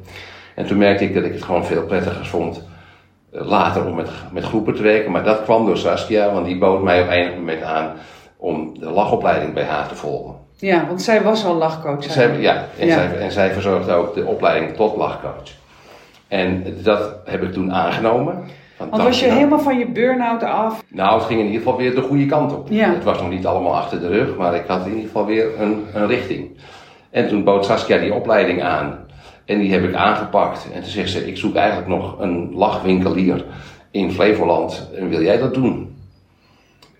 Speaker 2: En toen merkte ik dat ik het gewoon veel prettiger vond later om met, met groepen te werken. Maar dat kwam door Saskia, want die bood mij op enig moment aan om de lachopleiding bij haar te volgen.
Speaker 1: Ja, want zij was al lachcoach.
Speaker 2: Zij, ja, en, ja. Zij, en zij verzorgde ook de opleiding tot lachcoach. En dat heb ik toen aangenomen.
Speaker 1: Want was je helemaal van je burn-out af?
Speaker 2: Nou, het ging in ieder geval weer de goede kant op.
Speaker 1: Ja.
Speaker 2: Het was nog niet allemaal achter de rug, maar ik had in ieder geval weer een, een richting. En toen bood Saskia die opleiding aan. En die heb ik aangepakt. En toen zegt ze, ik zoek eigenlijk nog een lachwinkelier in Flevoland. En wil jij dat doen?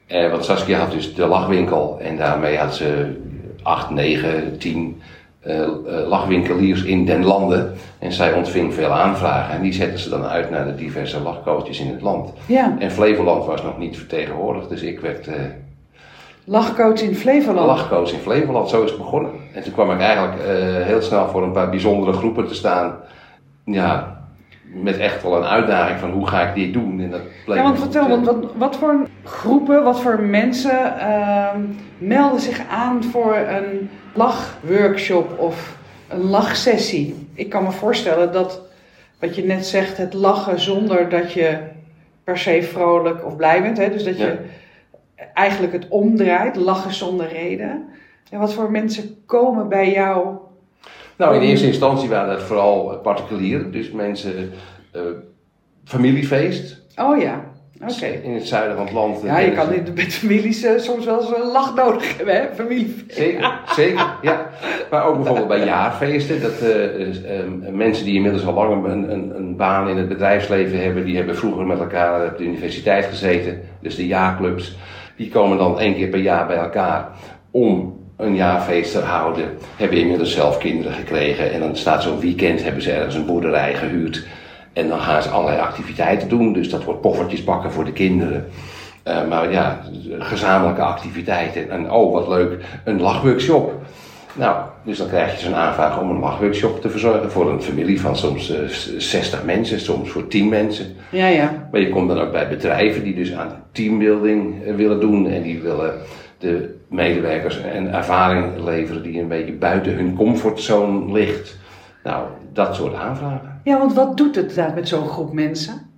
Speaker 2: Eh, want Saskia had dus de lachwinkel. En daarmee had ze acht, negen, tien uh, uh, lachwinkeliers in den landen. En zij ontving veel aanvragen. En die zetten ze dan uit naar de diverse lachcoaches in het land.
Speaker 1: Ja.
Speaker 2: En Flevoland was nog niet vertegenwoordigd. Dus ik werd... Uh,
Speaker 1: Lachcoach in Flevoland?
Speaker 2: Lachcoach in Flevoland, zo is het begonnen. En toen kwam ik eigenlijk uh, heel snel voor een paar bijzondere groepen te staan. Ja, met echt wel een uitdaging van hoe ga ik dit doen. En dat
Speaker 1: ja, want vertel, want wat, wat voor groepen, wat voor mensen uh, melden zich aan voor een lachworkshop of een lachsessie? Ik kan me voorstellen dat, wat je net zegt, het lachen zonder dat je per se vrolijk of blij bent. Hè? Dus dat je... Eigenlijk het omdraait, lachen zonder reden. En wat voor mensen komen bij jou?
Speaker 2: Nou, in eerste instantie waren dat vooral particulieren, dus mensen, uh, familiefeest.
Speaker 1: Oh ja, oké. Okay.
Speaker 2: In het zuiden van het land.
Speaker 1: Ja, je kan met families uh, soms wel eens een lach nodig hebben, hè? Familiefeest.
Speaker 2: Zeker, zeker, ja. Maar ook bijvoorbeeld bij jaarfeesten, dat uh, mensen die inmiddels al lang een, een, een, baan in het bedrijfsleven hebben, die hebben vroeger met elkaar op de universiteit gezeten, dus de jaarclubs. Die komen dan één keer per jaar bij elkaar om een jaarfeest te houden. Hebben inmiddels zelf kinderen gekregen. En dan staat zo'n weekend, hebben ze ergens een boerderij gehuurd. En dan gaan ze allerlei activiteiten doen. Dus dat wordt poffertjes bakken voor de kinderen. Uh, maar ja, gezamenlijke activiteiten. En oh, wat leuk, een lachworkshop. Nou, dus dan krijg je zo'n aanvraag om een lachworkshop te verzorgen voor een familie van soms uh, 60 mensen, soms voor 10 mensen.
Speaker 1: Ja, ja.
Speaker 2: Maar je komt dan ook bij bedrijven die dus aan teambuilding uh, willen doen en die willen de medewerkers een ervaring leveren die een beetje buiten hun comfortzone ligt. Nou, dat soort aanvragen.
Speaker 1: Ja, want wat doet het daar met zo'n groep mensen?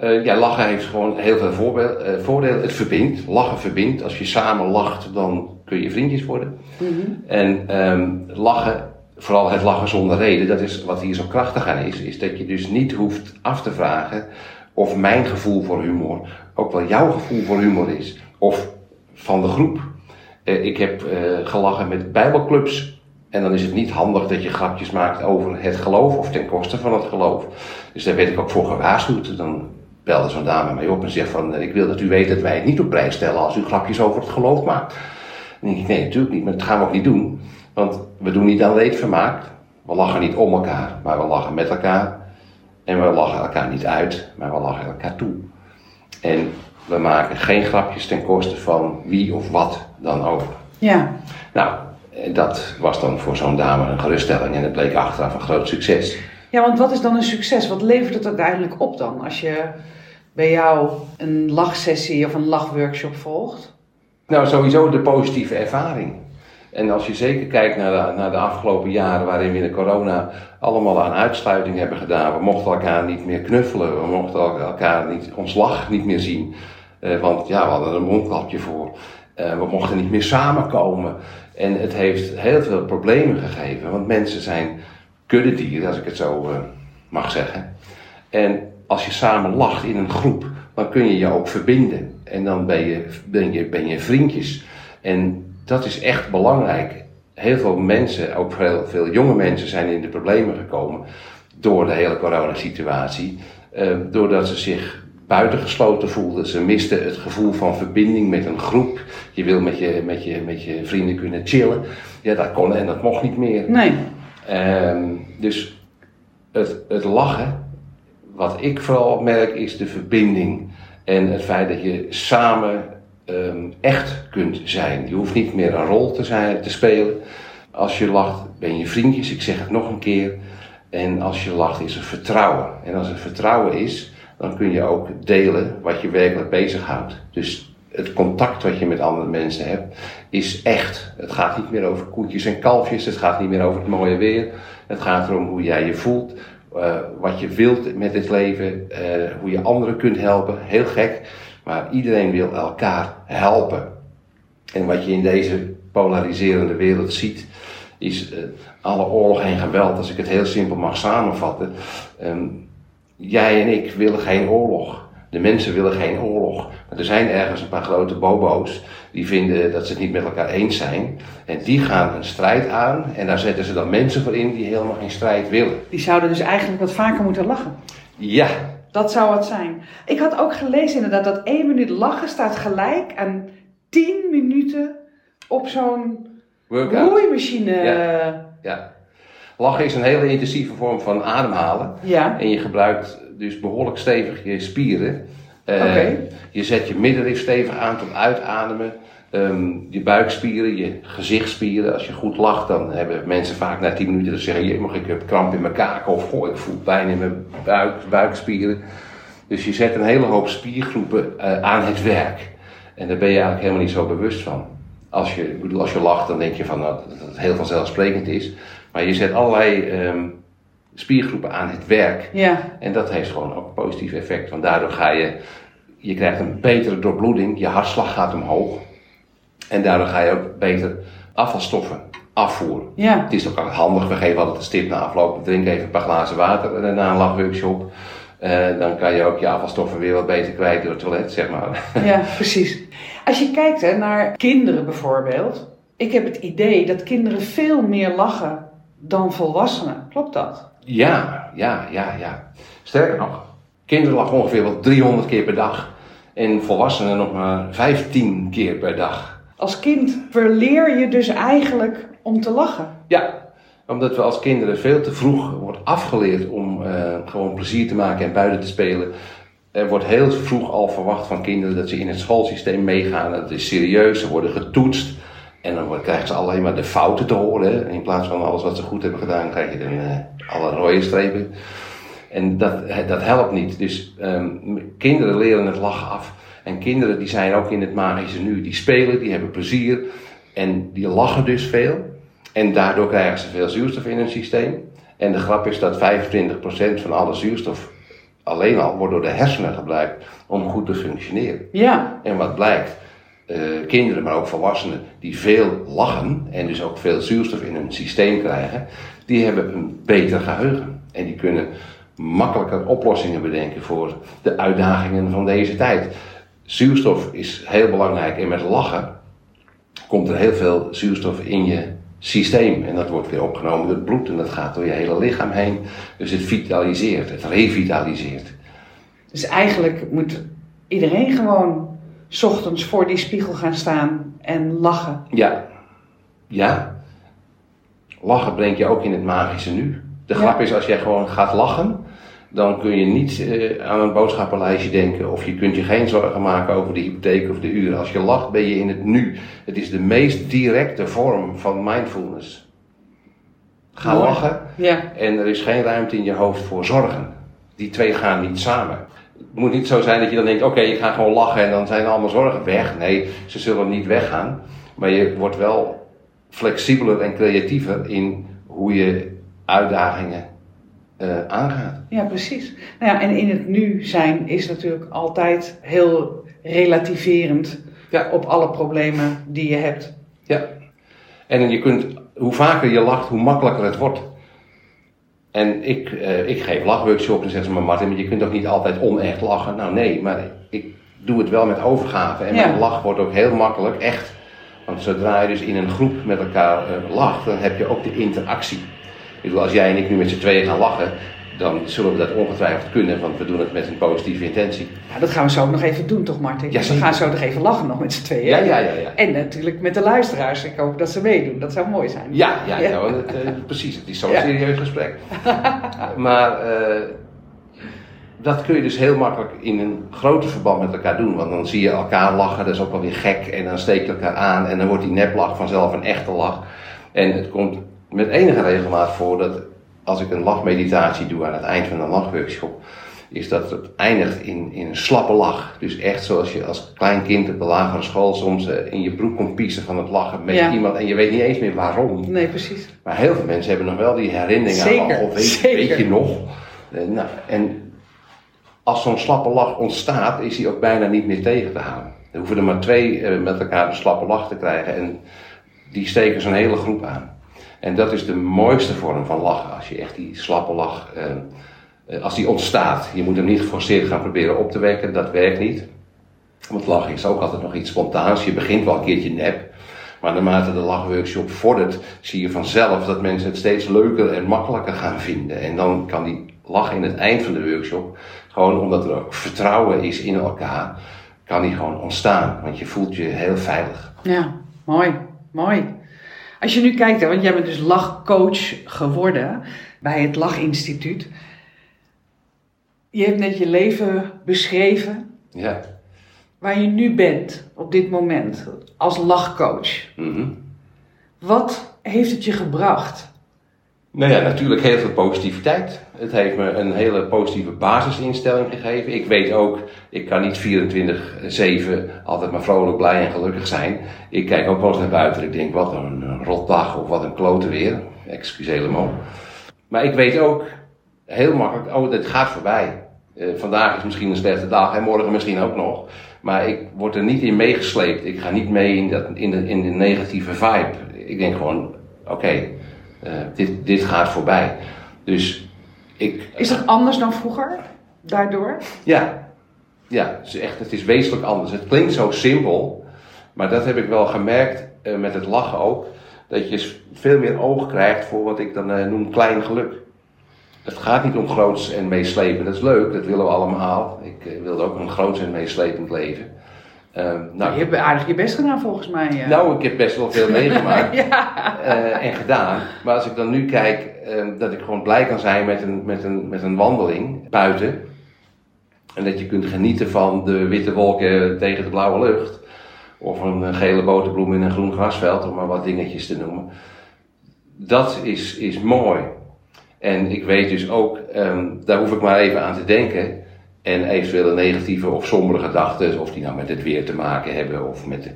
Speaker 2: Uh, ja, lachen heeft gewoon heel veel uh, voordelen. Het verbindt. Lachen verbindt. Als je samen lacht, dan kun je vriendjes worden.
Speaker 1: Mm -hmm.
Speaker 2: En um, lachen, vooral het lachen zonder reden, dat is wat hier zo krachtig aan is. Is dat je dus niet hoeft af te vragen of mijn gevoel voor humor ook wel jouw gevoel voor humor is. Of van de groep. Uh, ik heb gelachen met bijbelclubs. En dan is het niet handig dat je grapjes maakt over het geloof of ten koste van het geloof. Dus daar werd ik ook voor gewaarschuwd. Dan belde zo'n dame mij op en zegt van, ik wil dat u weet dat wij het niet op prijs stellen als u grapjes over het geloof maakt. Denk ik, nee natuurlijk niet, maar dat gaan we ook niet doen. Want we doen niet aan leedvermaak. We lachen niet om elkaar, maar we lachen met elkaar. En we lachen elkaar niet uit, maar we lachen elkaar toe. En we maken geen grapjes ten koste van wie of wat dan ook.
Speaker 1: Ja.
Speaker 2: Nou, dat was dan voor zo'n dame een geruststelling en het bleek achteraf een groot succes.
Speaker 1: Ja, want wat is dan een succes? Wat levert het uiteindelijk op dan als je bij jou een lachsessie of een lachworkshop volgt?
Speaker 2: Nou, sowieso de positieve ervaring. En als je zeker kijkt naar de, naar de afgelopen jaren waarin we in de corona allemaal aan uitsluiting hebben gedaan. We mochten elkaar niet meer knuffelen, we mochten elkaar niet, ons lach niet meer zien. Uh, want ja, we hadden een mondkapje voor. Uh, we mochten niet meer samenkomen. En het heeft heel veel problemen gegeven, want mensen zijn kuddedieren, als ik het zo uh, mag zeggen. En als je samen lacht in een groep, dan kun je je ook verbinden. En dan ben je, ben je, ben je vriendjes. En dat is echt belangrijk. Heel veel mensen, ook veel, veel jonge mensen, zijn in de problemen gekomen door de hele coronasituatie. Uh, doordat ze zich buitengesloten voelden. Ze misten het gevoel van verbinding met een groep. Je wil met je, met je, met je vrienden kunnen chillen. Ja, dat kon en dat mocht niet meer.
Speaker 1: Nee.
Speaker 2: Um, dus het, het lachen, wat ik vooral merk, is de verbinding. En het feit dat je samen um, echt kunt zijn. Je hoeft niet meer een rol te, zijn, te spelen. Als je lacht, ben je vriendjes. Ik zeg het nog een keer. En als je lacht, is er vertrouwen. En als er vertrouwen is, dan kun je ook delen wat je werkelijk bezighoudt. Dus het contact wat je met andere mensen hebt, is echt. Het gaat niet meer over koetjes en kalfjes. Het gaat niet meer over het mooie weer. Het gaat erom hoe jij je voelt. Uh, wat je wilt met het leven. Uh, hoe je anderen kunt helpen. Heel gek. Maar iedereen wil elkaar helpen. En wat je in deze polariserende wereld ziet, is uh, alle oorlog en geweld, als ik het heel simpel mag samenvatten. Um, jij en ik willen geen oorlog. De mensen willen geen oorlog. Maar er zijn ergens een paar grote bobo's die vinden dat ze het niet met elkaar eens zijn. En die gaan een strijd aan en daar zetten ze dan mensen voor in die helemaal geen strijd willen.
Speaker 1: Die zouden dus eigenlijk wat vaker moeten lachen.
Speaker 2: Ja.
Speaker 1: Dat zou het zijn. Ik had ook gelezen inderdaad dat één minuut lachen staat gelijk aan tien minuten op zo'n roeimachine.
Speaker 2: Ja. ja. Lachen is een hele intensieve vorm van ademhalen.
Speaker 1: Ja.
Speaker 2: En je gebruikt dus behoorlijk stevig je spieren.
Speaker 1: Uh, okay.
Speaker 2: Je zet je middenrif stevig aan tot uitademen. Um, je buikspieren, je gezichtsspieren. Als je goed lacht, dan hebben mensen vaak na 10 minuten te zeggen: je mag ik heb kramp in mijn kaken of goh, ik voel pijn in mijn buik, buikspieren. Dus je zet een hele hoop spiergroepen uh, aan het werk. En daar ben je eigenlijk helemaal niet zo bewust van. Als je, bedoel, als je lacht, dan denk je van, nou, dat het heel vanzelfsprekend is. Maar je zet allerlei um, spiergroepen aan het werk.
Speaker 1: Ja.
Speaker 2: En dat heeft gewoon ook een positief effect. Want daardoor ga je, je krijgt een betere doorbloeding, je hartslag gaat omhoog. En daardoor ga je ook beter afvalstoffen afvoeren.
Speaker 1: Ja.
Speaker 2: Het is ook handig, we geven altijd een stip na afloop. Drink even een paar glazen water na een lachworkshop. Uh, dan kan je ook je afvalstoffen weer wat beter kwijt door het toilet, zeg maar.
Speaker 1: Ja, precies. Als je kijkt hè, naar kinderen bijvoorbeeld. Ik heb het idee dat kinderen veel meer lachen dan volwassenen. Klopt dat?
Speaker 2: Ja, ja, ja, ja. Sterker nog, kinderen lachen ongeveer wel 300 keer per dag. En volwassenen nog maar 15 keer per dag.
Speaker 1: Als kind verleer je dus eigenlijk om te lachen.
Speaker 2: Ja, omdat we als kinderen veel te vroeg wordt afgeleerd om uh, gewoon plezier te maken en buiten te spelen. Er wordt heel vroeg al verwacht van kinderen dat ze in het schoolsysteem meegaan. Dat is serieus, ze worden getoetst. En dan krijgen ze alleen maar de fouten te horen. In plaats van alles wat ze goed hebben gedaan, krijg je dan uh, alle rode strepen. En dat, dat helpt niet. Dus um, kinderen leren het lachen af. En kinderen die zijn ook in het magische nu. Die spelen, die hebben plezier. En die lachen dus veel. En daardoor krijgen ze veel zuurstof in hun systeem. En de grap is dat 25% van alle zuurstof alleen al wordt door de hersenen gebruikt om goed te functioneren.
Speaker 1: Ja.
Speaker 2: En wat blijkt? Uh, kinderen, maar ook volwassenen die veel lachen en dus ook veel zuurstof in hun systeem krijgen, die hebben een beter geheugen. En die kunnen makkelijker oplossingen bedenken voor de uitdagingen van deze tijd. Zuurstof is heel belangrijk en met lachen komt er heel veel zuurstof in je systeem. En dat wordt weer opgenomen door het bloed en dat gaat door je hele lichaam heen. Dus het vitaliseert, het revitaliseert.
Speaker 1: Dus eigenlijk moet iedereen gewoon s ochtends voor die spiegel gaan staan en lachen.
Speaker 2: Ja, ja. Lachen brengt je ook in het magische nu. De grap is, als jij gewoon gaat lachen, dan kun je niet eh, aan een boodschappenlijstje denken of je kunt je geen zorgen maken over de hypotheek of de huur. Als je lacht ben je in het nu. Het is de meest directe vorm van mindfulness. Ga
Speaker 1: Mooi.
Speaker 2: lachen
Speaker 1: Ja,
Speaker 2: en er is geen ruimte in je hoofd voor zorgen. Die twee gaan niet samen. Het moet niet zo zijn dat je dan denkt, oké, ik ga gewoon lachen en dan zijn allemaal zorgen weg. Nee, ze zullen niet weggaan. Maar je wordt wel flexibeler en creatiever in hoe je uitdagingen eh, aangaat.
Speaker 1: ja, precies. Nou ja, en in het nu zijn is natuurlijk altijd heel relativerend
Speaker 2: Ja.
Speaker 1: op alle problemen die je hebt.
Speaker 2: Ja. En je kunt, hoe vaker je lacht, hoe makkelijker het wordt. En ik, eh, ik geef lachworkshops en zeggen ze maar Martin, maar je kunt ook niet altijd onecht lachen. Nou nee, maar ik doe het wel met overgave. En
Speaker 1: Ja.
Speaker 2: mijn lach wordt ook heel makkelijk echt. Want zodra je dus in een groep met elkaar eh, lacht, dan heb je ook de interactie. Ik bedoel, als jij en ik nu met z'n tweeën gaan lachen, dan zullen we dat ongetwijfeld kunnen, want we doen het met een positieve intentie.
Speaker 1: Ja, dat gaan we zo ook nog even doen, toch Martin?
Speaker 2: Ja,
Speaker 1: we gaan zo nog even lachen nog met z'n tweeën.
Speaker 2: Ja, ja, ja, ja.
Speaker 1: En natuurlijk met de luisteraars. Ik hoop dat ze meedoen. Dat zou mooi zijn.
Speaker 2: Ja, ja,
Speaker 1: Ja.
Speaker 2: het, eh, precies. Het is zo'n serieus gesprek. maar eh, dat kun je dus heel makkelijk in een groter verband met elkaar doen. Want dan zie je elkaar lachen, dat is ook wel weer gek. En dan steek je elkaar aan en dan wordt die neplach vanzelf een echte lach. En het komt met enige regelmaat voor dat als ik een lachmeditatie doe aan het eind van een lachworkshop, is dat het eindigt in, in een slappe lach. Dus echt zoals je als klein kind op de lagere school soms eh, in je broek komt piezen van het lachen met
Speaker 1: Ja.
Speaker 2: iemand en je weet niet eens meer waarom.
Speaker 1: Nee, precies.
Speaker 2: Maar heel veel mensen hebben nog wel die herinnering aan of weet,
Speaker 1: zeker.
Speaker 2: weet je nog. Eh, nou, en als zo'n slappe lach ontstaat, is die ook bijna niet meer tegen te houden. Er hoeven er maar twee eh, met elkaar een slappe lach te krijgen en die steken zo'n hele groep aan. En dat is de mooiste vorm van lachen, als je echt die slappe lach, eh, eh, als die ontstaat. Je moet hem niet geforceerd gaan proberen op te wekken, dat werkt niet. Want lachen is ook altijd nog iets spontaans. Je begint wel een keertje nep. Maar naarmate de lachworkshop vordert, zie je vanzelf dat mensen het steeds leuker en makkelijker gaan vinden. En dan kan die lach in het eind van de workshop, gewoon omdat er ook vertrouwen is in elkaar, kan die gewoon ontstaan. Want je voelt je heel veilig.
Speaker 1: Ja, mooi. Mooi. Als je nu kijkt, want jij bent dus lachcoach geworden bij het Lachinstituut. Je hebt net je leven beschreven
Speaker 2: Ja.
Speaker 1: waar je nu bent op dit moment als lachcoach.
Speaker 2: Mhm.
Speaker 1: Wat heeft het je gebracht?
Speaker 2: Nou ja, natuurlijk heel veel positiviteit. Het heeft me een hele positieve basisinstelling gegeven. Ik weet ook, ik kan niet 24-7 altijd maar vrolijk, blij en gelukkig zijn. Ik kijk ook wel eens naar buiten en ik denk, wat een, een rotdag of wat een klote weer. Excusez le mot. Maar ik weet ook heel makkelijk, oh, dit gaat voorbij. Eh, vandaag is misschien een slechte dag en morgen misschien ook nog. Maar ik word er niet in meegesleept. Ik ga niet mee in, dat, in, de, in de negatieve vibe. Ik denk gewoon, oké, eh, dit, dit gaat voorbij. Dus ik.
Speaker 1: Is dat anders dan vroeger? Daardoor?
Speaker 2: Ja, ja het, is echt, het is wezenlijk anders. Het klinkt zo simpel, maar dat heb ik wel gemerkt eh, met het lachen ook. Dat je veel meer oog krijgt voor wat ik dan eh, noem klein geluk. Het gaat niet om groots en meeslepend. Dat is leuk, dat willen we allemaal. Ik eh, wilde ook een groots en meeslepend leven. Ehm, nou,
Speaker 1: je hebt aardig je best gedaan volgens mij.
Speaker 2: nou, ik heb best wel veel meegemaakt.
Speaker 1: ja.
Speaker 2: eh, en gedaan. Maar als ik dan nu kijk eh, dat ik gewoon blij kan zijn met een, met, een, met een wandeling buiten. En dat je kunt genieten van de witte wolken tegen de blauwe lucht. Of een eh, gele boterbloem in een groen grasveld, om maar wat dingetjes te noemen. Dat is, is mooi. En ik weet dus ook, ehm, daar hoef ik maar even aan te denken. En eventuele negatieve of sombere gedachten, of die nou met het weer te maken hebben, of met de,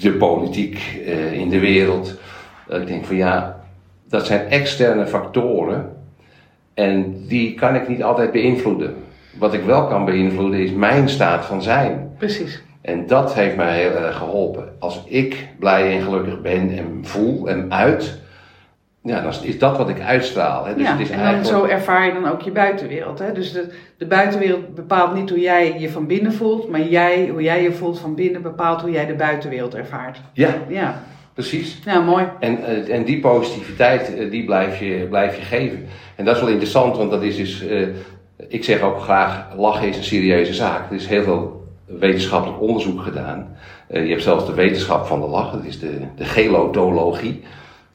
Speaker 2: de politiek eh, in de wereld. Dat ik denk van ja, dat zijn externe factoren. En die kan ik niet altijd beïnvloeden. Wat ik wel kan beïnvloeden is mijn staat van zijn.
Speaker 1: Precies.
Speaker 2: En dat heeft mij heel erg geholpen. Als ik blij en gelukkig ben en voel en uit, ja, dan is dat wat ik uitstraal. Hè. Dus
Speaker 1: ja,
Speaker 2: het is
Speaker 1: en dan zo ervaar je dan ook je buitenwereld. Hè? Dus de, de buitenwereld bepaalt niet hoe jij je van binnen voelt, maar jij, hoe jij je voelt van binnen bepaalt hoe jij de buitenwereld ervaart.
Speaker 2: Ja,
Speaker 1: Ja,
Speaker 2: precies.
Speaker 1: nou mooi.
Speaker 2: En, eh, en die positiviteit, eh, die blijf je, blijf je geven. En dat is wel interessant, want dat is dus, eh, ik zeg ook graag, lachen is een serieuze zaak. Er is heel veel wetenschappelijk onderzoek gedaan. Je hebt zelfs de wetenschap van de lach, dat is de, de gelotologie.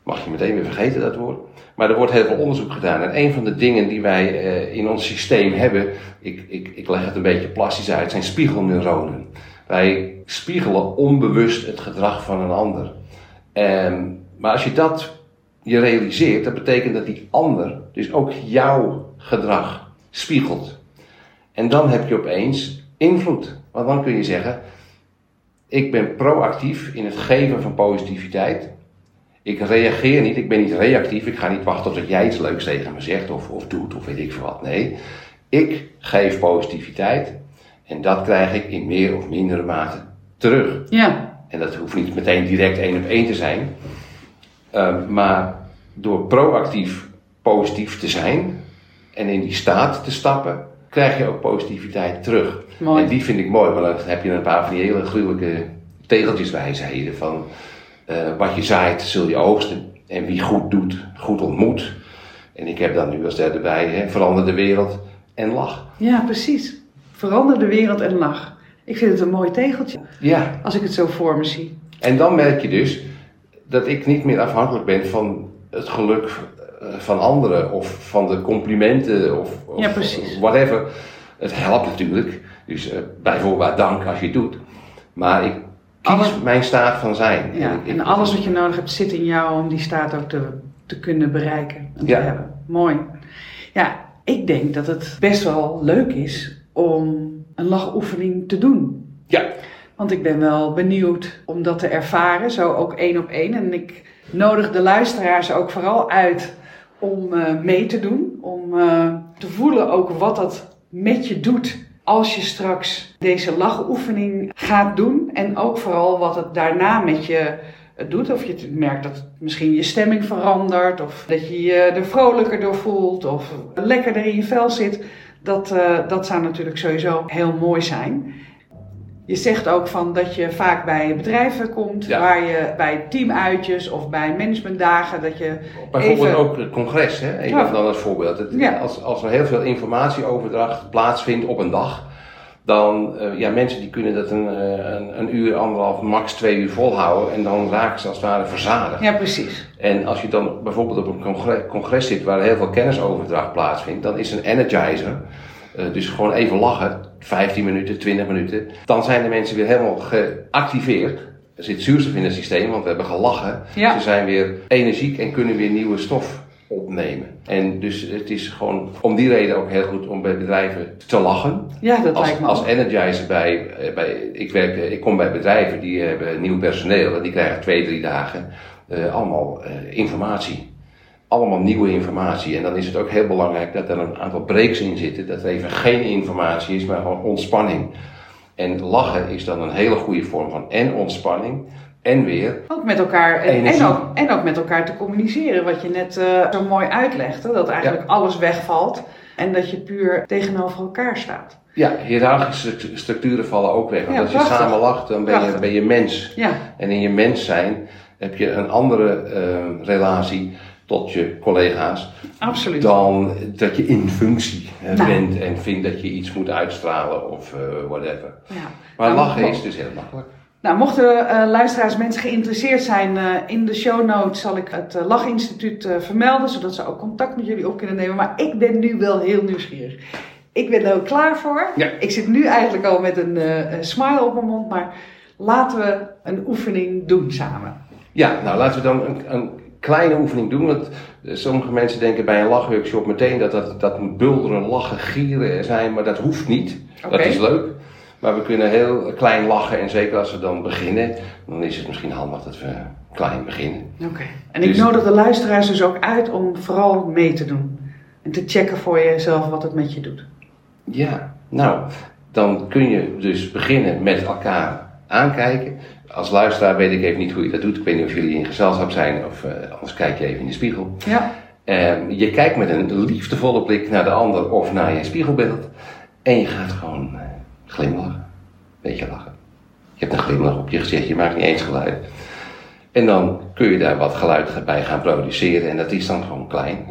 Speaker 2: Mag je meteen weer vergeten dat woord. Maar er wordt heel veel onderzoek gedaan. En een van de dingen die wij eh, in ons systeem hebben, ik, ik, ik leg het een beetje plastisch uit, zijn spiegelneuronen. Wij spiegelen onbewust het gedrag van een ander. Um, maar als je dat je realiseert, dat betekent dat die ander dus ook jouw gedrag spiegelt. En dan heb je opeens invloed. Want dan kun je zeggen, ik ben proactief in het geven van positiviteit. Ik reageer niet, ik ben niet reactief. Ik ga niet wachten tot jij iets leuks tegen me zegt of, of doet of weet ik veel wat. Nee, ik geef positiviteit en dat krijg ik in meer of mindere mate terug.
Speaker 1: Ja.
Speaker 2: En dat hoeft niet meteen direct één op één te zijn. Ehm, maar door proactief positief te zijn en in die staat te stappen, krijg je ook positiviteit terug.
Speaker 1: Mooi.
Speaker 2: En die vind ik mooi, want dan heb je een paar van die hele gruwelijke tegeltjeswijsheden van uh, wat je zaait zul je oogsten en wie goed doet, goed ontmoet. En ik heb dan nu als derde bij, hè, verander de wereld en lach.
Speaker 1: Ja, precies. Verander de wereld en lach. Ik vind het een mooi tegeltje.
Speaker 2: Ja.
Speaker 1: Als ik het zo voor me zie.
Speaker 2: En dan merk je dus dat ik niet meer afhankelijk ben van het geluk eh, van anderen of van de complimenten of, of
Speaker 1: ja, precies.
Speaker 2: whatever. Het helpt natuurlijk. Dus uh, bijvoorbeeld dank als je het doet. Maar ik kies mijn staat van zijn.
Speaker 1: Ja, en, ik, en alles wat je nodig hebt zit in jou om die staat ook te, te kunnen bereiken en
Speaker 2: ja.
Speaker 1: te hebben. Mooi. Ja, ik denk dat het best wel leuk is om een lachoefening te doen.
Speaker 2: Ja.
Speaker 1: Want ik ben wel benieuwd om dat te ervaren, zo ook één op één. En ik nodig de luisteraars ook vooral uit om uh, mee te doen. Om uh, te voelen ook wat dat met je doet als je straks deze lachoefening gaat doen. En ook vooral wat het daarna met je doet. Of je merkt dat misschien je stemming verandert. Of dat je je er vrolijker door voelt. Of lekkerder in je vel zit. Dat, uh, dat zou natuurlijk sowieso heel mooi zijn. Je zegt ook van dat je vaak bij bedrijven komt,
Speaker 2: Ja.
Speaker 1: waar je bij teamuitjes of bij managementdagen, dat je
Speaker 2: Bijvoorbeeld
Speaker 1: even...
Speaker 2: ook het congres, hè? even
Speaker 1: Ja.
Speaker 2: dan als voorbeeld. Het-
Speaker 1: Ja.
Speaker 2: als, als er heel veel informatieoverdracht plaatsvindt op een dag, dan, eh, ja, mensen die kunnen dat een, eh, een, een uur, anderhalf, max twee uur volhouden en dan raken ze als het ware verzadigd.
Speaker 1: Ja, precies.
Speaker 2: En als je dan bijvoorbeeld op een congres, congres zit waar heel veel kennisoverdracht plaatsvindt, dan is een energizer, eh, dus gewoon even lachen, 15 minuten, 20 minuten, dan zijn de mensen weer helemaal geactiveerd. Er zit zuurstof in het systeem, want we hebben gelachen.
Speaker 1: Ja.
Speaker 2: Ze zijn weer energiek en kunnen weer nieuwe stof opnemen. En dus het is gewoon om die reden ook heel goed om bij bedrijven te lachen.
Speaker 1: Ja, dat
Speaker 2: Als,
Speaker 1: lijkt me
Speaker 2: als energizer bij, eh, bij ik, werk, eh, ik kom bij bedrijven die hebben nieuw personeel en die krijgen twee, drie dagen eh, allemaal informatie. Allemaal nieuwe informatie. En dan is het ook heel belangrijk dat er een aantal breaks in zitten. Dat er even geen informatie is, maar gewoon ontspanning. En lachen is dan een hele goede vorm van en ontspanning en weer
Speaker 1: Ook met elkaar en, ook, en ook met elkaar te communiceren, wat je net eh, zo mooi uitlegde, dat eigenlijk alles wegvalt en dat je puur tegenover elkaar staat.
Speaker 2: Ja, hiërarchische stru- structuren vallen ook weg. Want
Speaker 1: Ja,
Speaker 2: als je
Speaker 1: prachtig.
Speaker 2: samen lacht, dan ben je, ben je mens.
Speaker 1: Ja,
Speaker 2: En in je mens zijn heb je een andere eh, relatie tot je collega's
Speaker 1: absoluut.
Speaker 2: dan dat je in functie
Speaker 1: Nou.
Speaker 2: bent en vindt dat je iets moet uitstralen of eh, whatever.
Speaker 1: Ja.
Speaker 2: Maar
Speaker 1: Nou,
Speaker 2: lachen is dus heel makkelijk.
Speaker 1: Nou, mochten eh, luisteraars, mensen geïnteresseerd zijn, eh, in de show notes zal ik het uh, Lachinstituut eh, vermelden, zodat ze ook contact met jullie op kunnen nemen. Maar ik ben nu wel heel nieuwsgierig. Ik ben er ook klaar voor.
Speaker 2: Ja.
Speaker 1: Ik zit nu eigenlijk al met een eh, smile op mijn mond, maar laten we een oefening doen samen.
Speaker 2: Ja, nou laten we dan een, een kleine oefening doen. Want eh, sommige mensen denken bij een lachworkshop meteen dat dat, dat moet bulderen, lachen, gieren zijn. Maar dat hoeft niet. Dat is leuk. Maar we kunnen heel klein lachen. En zeker als we dan beginnen, dan is het misschien handig dat we klein beginnen.
Speaker 1: Oké. En ik
Speaker 2: Dus-
Speaker 1: nodig de luisteraars dus ook uit om vooral mee te doen. En te checken voor jezelf wat het met je doet.
Speaker 2: Ja, nou, dan kun je dus beginnen met elkaar aankijken. Als luisteraar weet ik even niet hoe je dat doet. Ik weet niet of jullie in gezelschap zijn of eh, anders kijk je even in de spiegel.
Speaker 1: Ja.
Speaker 2: Ehm, je kijkt met een liefdevolle blik naar de ander of naar je spiegelbeeld. En je gaat gewoon eh, glimlachen. Beetje lachen. Je hebt een glimlach op je gezicht, je maakt niet eens geluid. En dan kun je daar wat geluid bij gaan produceren en dat is dan gewoon klein.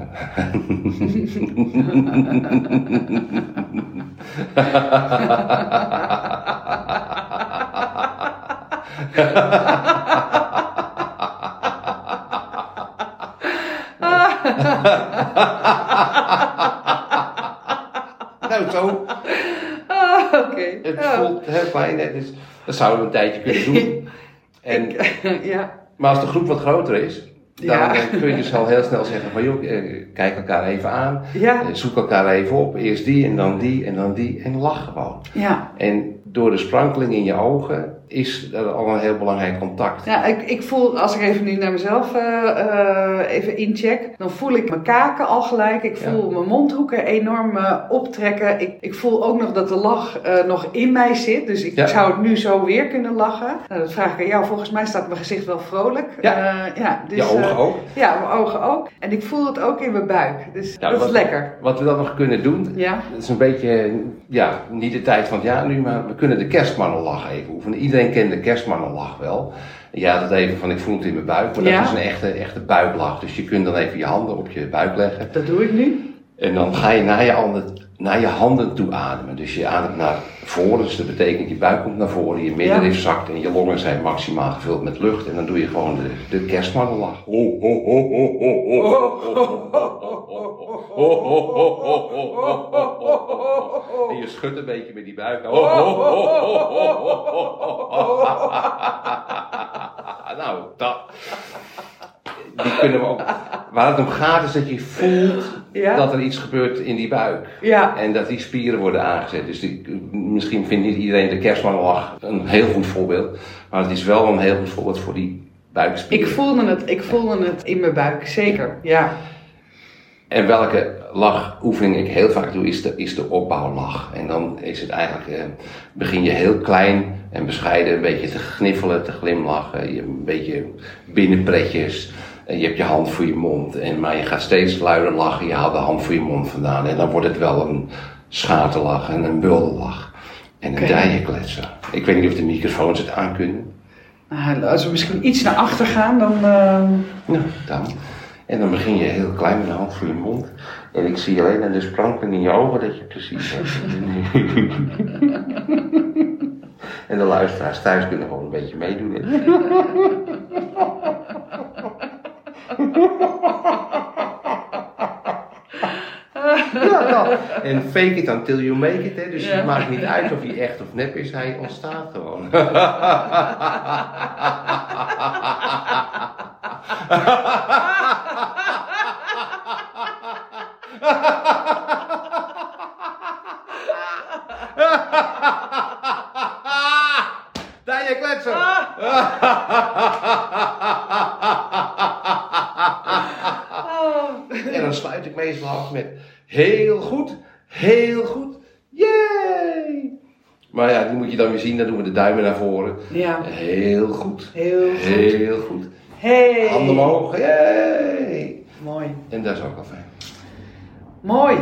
Speaker 2: nou, zo.
Speaker 1: Oké.
Speaker 2: Het
Speaker 1: Ja.
Speaker 2: voelt heel hè, Dus dat zouden we een tijdje kunnen doen. En,
Speaker 1: ja.
Speaker 2: maar als de groep wat groter is, dan
Speaker 1: Ja.
Speaker 2: eh, kun je dus al heel snel zeggen van joh, eh, kijk elkaar even aan.
Speaker 1: Ja.
Speaker 2: Eh, Zoek elkaar even op. Eerst die en dan die en dan die. En lach gewoon.
Speaker 1: Ja.
Speaker 2: En door de sprankeling in je ogen is al een heel belangrijk contact.
Speaker 1: Ja, ik, ik voel, als ik even nu naar mezelf eh, eh, even incheck, dan voel ik mijn kaken al gelijk. Ik voel mijn mondhoeken enorm eh, optrekken. Ik, ik voel ook nog dat de lach nog in mij zit. Dus ik
Speaker 2: Ja.
Speaker 1: zou het nu zo weer kunnen lachen. Nou, dat vraag ik aan jou. Volgens mij staat mijn gezicht wel vrolijk.
Speaker 2: Ja.
Speaker 1: Ja dus,
Speaker 2: je ogen ook.
Speaker 1: ja, mijn ogen ook. En ik voel het ook in mijn buik. Dus
Speaker 2: Ja,
Speaker 1: dat
Speaker 2: wat-
Speaker 1: is lekker.
Speaker 2: Wat we dan nog kunnen doen,
Speaker 1: Ja.
Speaker 2: Het is een beetje, ja, niet de tijd van jaar nu, maar we kunnen de kerstmannenlach even oefenen. Iedereen kent de kerstmannenlach wel. Ja, dat even van ik voel het in mijn buik, maar
Speaker 1: Ja.
Speaker 2: dat is een echte, echte buiklach. Dus je kunt dan even je handen op je buik leggen.
Speaker 1: Dat doe ik nu.
Speaker 2: En dan ga je naar je handen, naar je handen toe ademen. Dus je ademt naar voren, dus dat betekent je buik komt naar voren, je middenrif zakt en je longen zijn maximaal gevuld met lucht. En dan doe je gewoon de, de kerstmannenlach. Ho, ho, ho, ho, ho, ho. Ho, ho, ho, ho, ho, ho, ho, ho. En je schudt een beetje met die buik. Ho, ho, ho, ho, ho, ho, ho. Nou, dat. Die kunnen we ook. Waar het om gaat is dat je voelt
Speaker 1: Ja.
Speaker 2: dat er iets gebeurt in die buik.
Speaker 1: Ja.
Speaker 2: En dat die spieren worden aangezet. Dus die, misschien vindt niet iedereen de kerstmannenlach een heel goed voorbeeld. Maar het is wel een heel goed voorbeeld voor die buikspieren.
Speaker 1: Ik voelde het, ik voelde het in mijn buik, zeker. Ja.
Speaker 2: En welke lachoefening ik heel vaak doe, is de, is de opbouwlach. En dan is het eigenlijk, eh, begin je heel klein en bescheiden, een beetje te gniffelen, te glimlachen. Je een beetje binnenpretjes. En je hebt je hand voor je mond. En, maar je gaat steeds luider lachen, je haalt de hand voor je mond vandaan. En dan wordt het wel een schaterlach en een bulderlach. En een dijenkletser. Ik weet niet of de microfoons het aankunnen.
Speaker 1: Nou, als we misschien iets naar achter gaan, dan... eh,
Speaker 2: Nou, dan. En dan begin je heel klein met de hand voor je mond. En ik zie alleen aan de sprankeling in je ogen dat je precies hebt. en de luisteraars thuis kunnen gewoon een beetje meedoen. ja, nou. En fake it until you make it. Hè. Dus
Speaker 1: Ja.
Speaker 2: het maakt niet uit of hij echt of nep is. Hij ontstaat gewoon. Daar je kletsen. En dan met heel goed, heel goed, yay! Maar ja, die moet je dan weer zien, dan doen we de duimen naar voren.
Speaker 1: ja,
Speaker 2: Heel goed,
Speaker 1: heel goed.
Speaker 2: heel goed.
Speaker 1: Hey.
Speaker 2: Handen omhoog, yay!
Speaker 1: Mooi.
Speaker 2: En dat is ook al fijn.
Speaker 1: Mooi.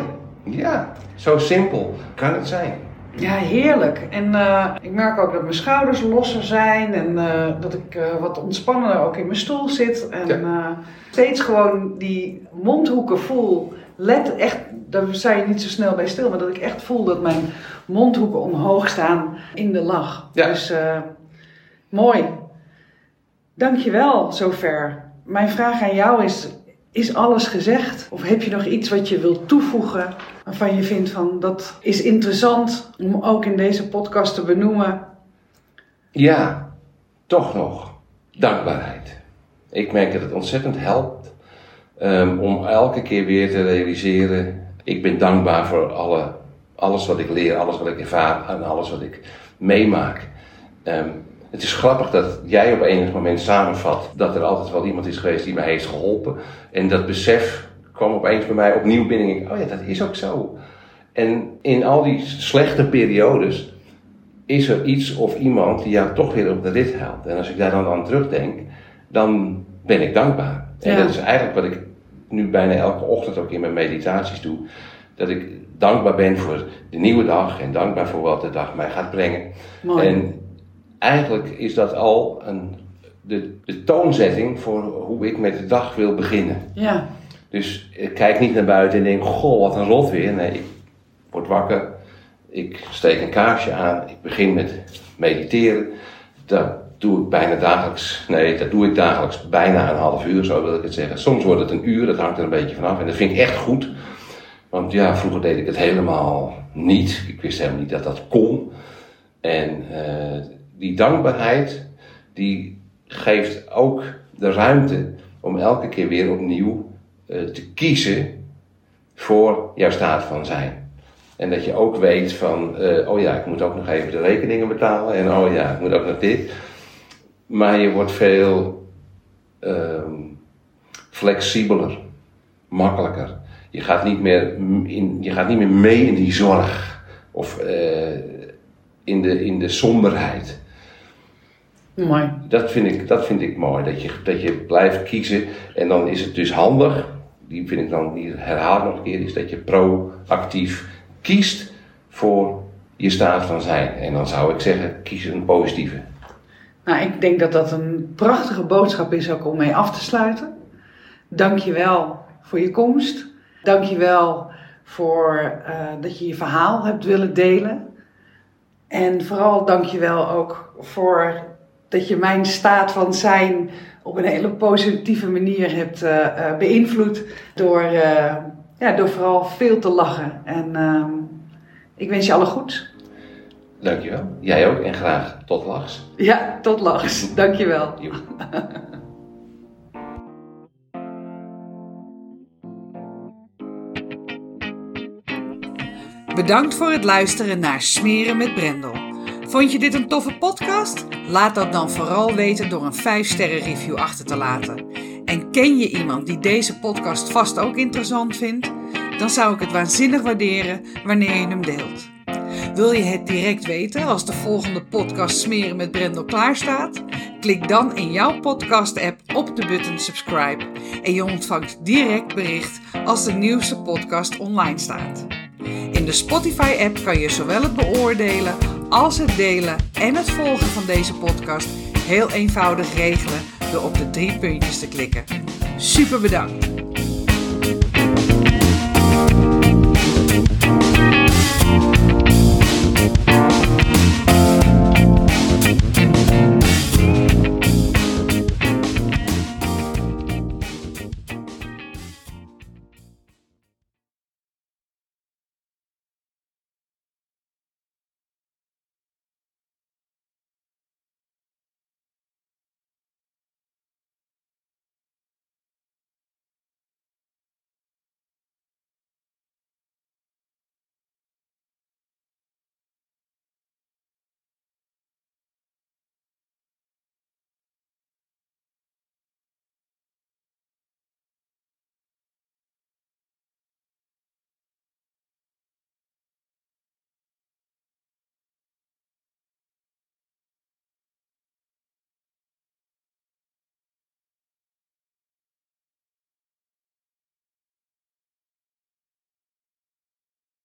Speaker 2: Ja, zo simpel kan het zijn.
Speaker 1: Ja, heerlijk. En eh, ik merk ook dat mijn schouders losser zijn en eh, dat ik eh, wat ontspannender ook in mijn stoel zit. En
Speaker 2: Ja.
Speaker 1: steeds gewoon die mondhoeken voel. Let echt, daar sta je niet zo snel bij stil, maar dat ik echt voel dat mijn mondhoeken omhoog staan in de lach.
Speaker 2: Ja.
Speaker 1: Dus mooi. Dankjewel zover. Mijn vraag aan jou is, is alles gezegd? Of heb je nog iets wat je wilt toevoegen waarvan je vindt van dat is interessant om ook in deze podcast te benoemen?
Speaker 2: Ja, toch nog. Dankbaarheid. Ik merk dat het ontzettend helpt ehm, om elke keer weer te realiseren. Ik ben dankbaar voor alle, alles wat ik leer, alles wat ik ervaar en alles wat ik meemaak. Ehm, het is grappig dat jij op enig moment samenvat dat er altijd wel iemand is geweest die mij heeft geholpen. En dat besef kwam opeens bij mij opnieuw binnen. En ik, oh ja, dat is ook zo. En in al die slechte periodes is er iets of iemand die jou toch weer op de rit helpt. En als ik daar dan aan terugdenk, dan ben ik dankbaar. En
Speaker 1: Ja.
Speaker 2: dat is eigenlijk wat ik nu bijna elke ochtend ook in mijn meditaties doe. Dat ik dankbaar ben voor de nieuwe dag en dankbaar voor wat de dag mij gaat brengen.
Speaker 1: Mooi.
Speaker 2: En eigenlijk is dat al een, de, de toonzetting voor hoe ik met de dag wil beginnen.
Speaker 1: Ja,
Speaker 2: Dus ik kijk niet naar buiten en denk, goh, wat een rot weer. Nee, ik word wakker, ik steek een kaarsje aan, ik begin met mediteren. Dan doe ik bijna dagelijks. Nee, dat doe ik dagelijks bijna een half uur, zo wil ik het zeggen. Soms wordt het een uur, dat hangt er een beetje vanaf. En dat vind ik echt goed. Want ja, vroeger deed ik het helemaal niet. Ik wist helemaal niet dat dat kon. En uh, die dankbaarheid, die geeft ook de ruimte om elke keer weer opnieuw te kiezen voor jouw staat van zijn. En dat je ook weet van, uh, oh ja, ik moet ook nog even de rekeningen betalen. En oh ja, ik moet ook nog dit. Maar je wordt veel uh, flexibeler, makkelijker. Je gaat niet meer, in, je gaat niet meer mee in die zorg. Of uh, in, de, in de somberheid.
Speaker 1: Mooi.
Speaker 2: Dat vind ik, dat vind ik mooi. Dat je, dat je blijft kiezen. En dan is het dus handig. Die vind ik dan, die herhaal nog een keer. Is dat je proactief kiest voor je staat van zijn. En dan zou ik zeggen, kies een positieve.
Speaker 1: Nou, ik denk dat dat een prachtige boodschap is ook om mee af te sluiten. Dank je wel voor je komst. Dank je wel voor uh, dat je je verhaal hebt willen delen. En vooral dank je wel ook voor dat je mijn staat van zijn op een hele positieve manier hebt uh, uh, beïnvloed. Door, ja, door vooral veel te lachen. En ehm, ik wens je alle goed.
Speaker 2: Dankjewel. Jij ook en graag tot lachs.
Speaker 1: Ja, tot lachs. Dankjewel. Bedankt voor het luisteren naar Smeren met Brendel. Vond je dit een toffe podcast? Laat dat dan vooral weten door een 5-sterren review achter te laten. En ken je iemand die deze podcast vast ook interessant vindt? Dan zou ik het waanzinnig waarderen wanneer je hem deelt. Wil je het direct weten als de volgende podcast Smeren met Brendel klaar staat? Klik dan in jouw podcast-app op de button subscribe en je ontvangt direct bericht als de nieuwste podcast online staat. In de Spotify-app kan je zowel het beoordelen als het delen en het volgen van deze podcast heel eenvoudig regelen door op de drie puntjes te klikken. Super bedankt!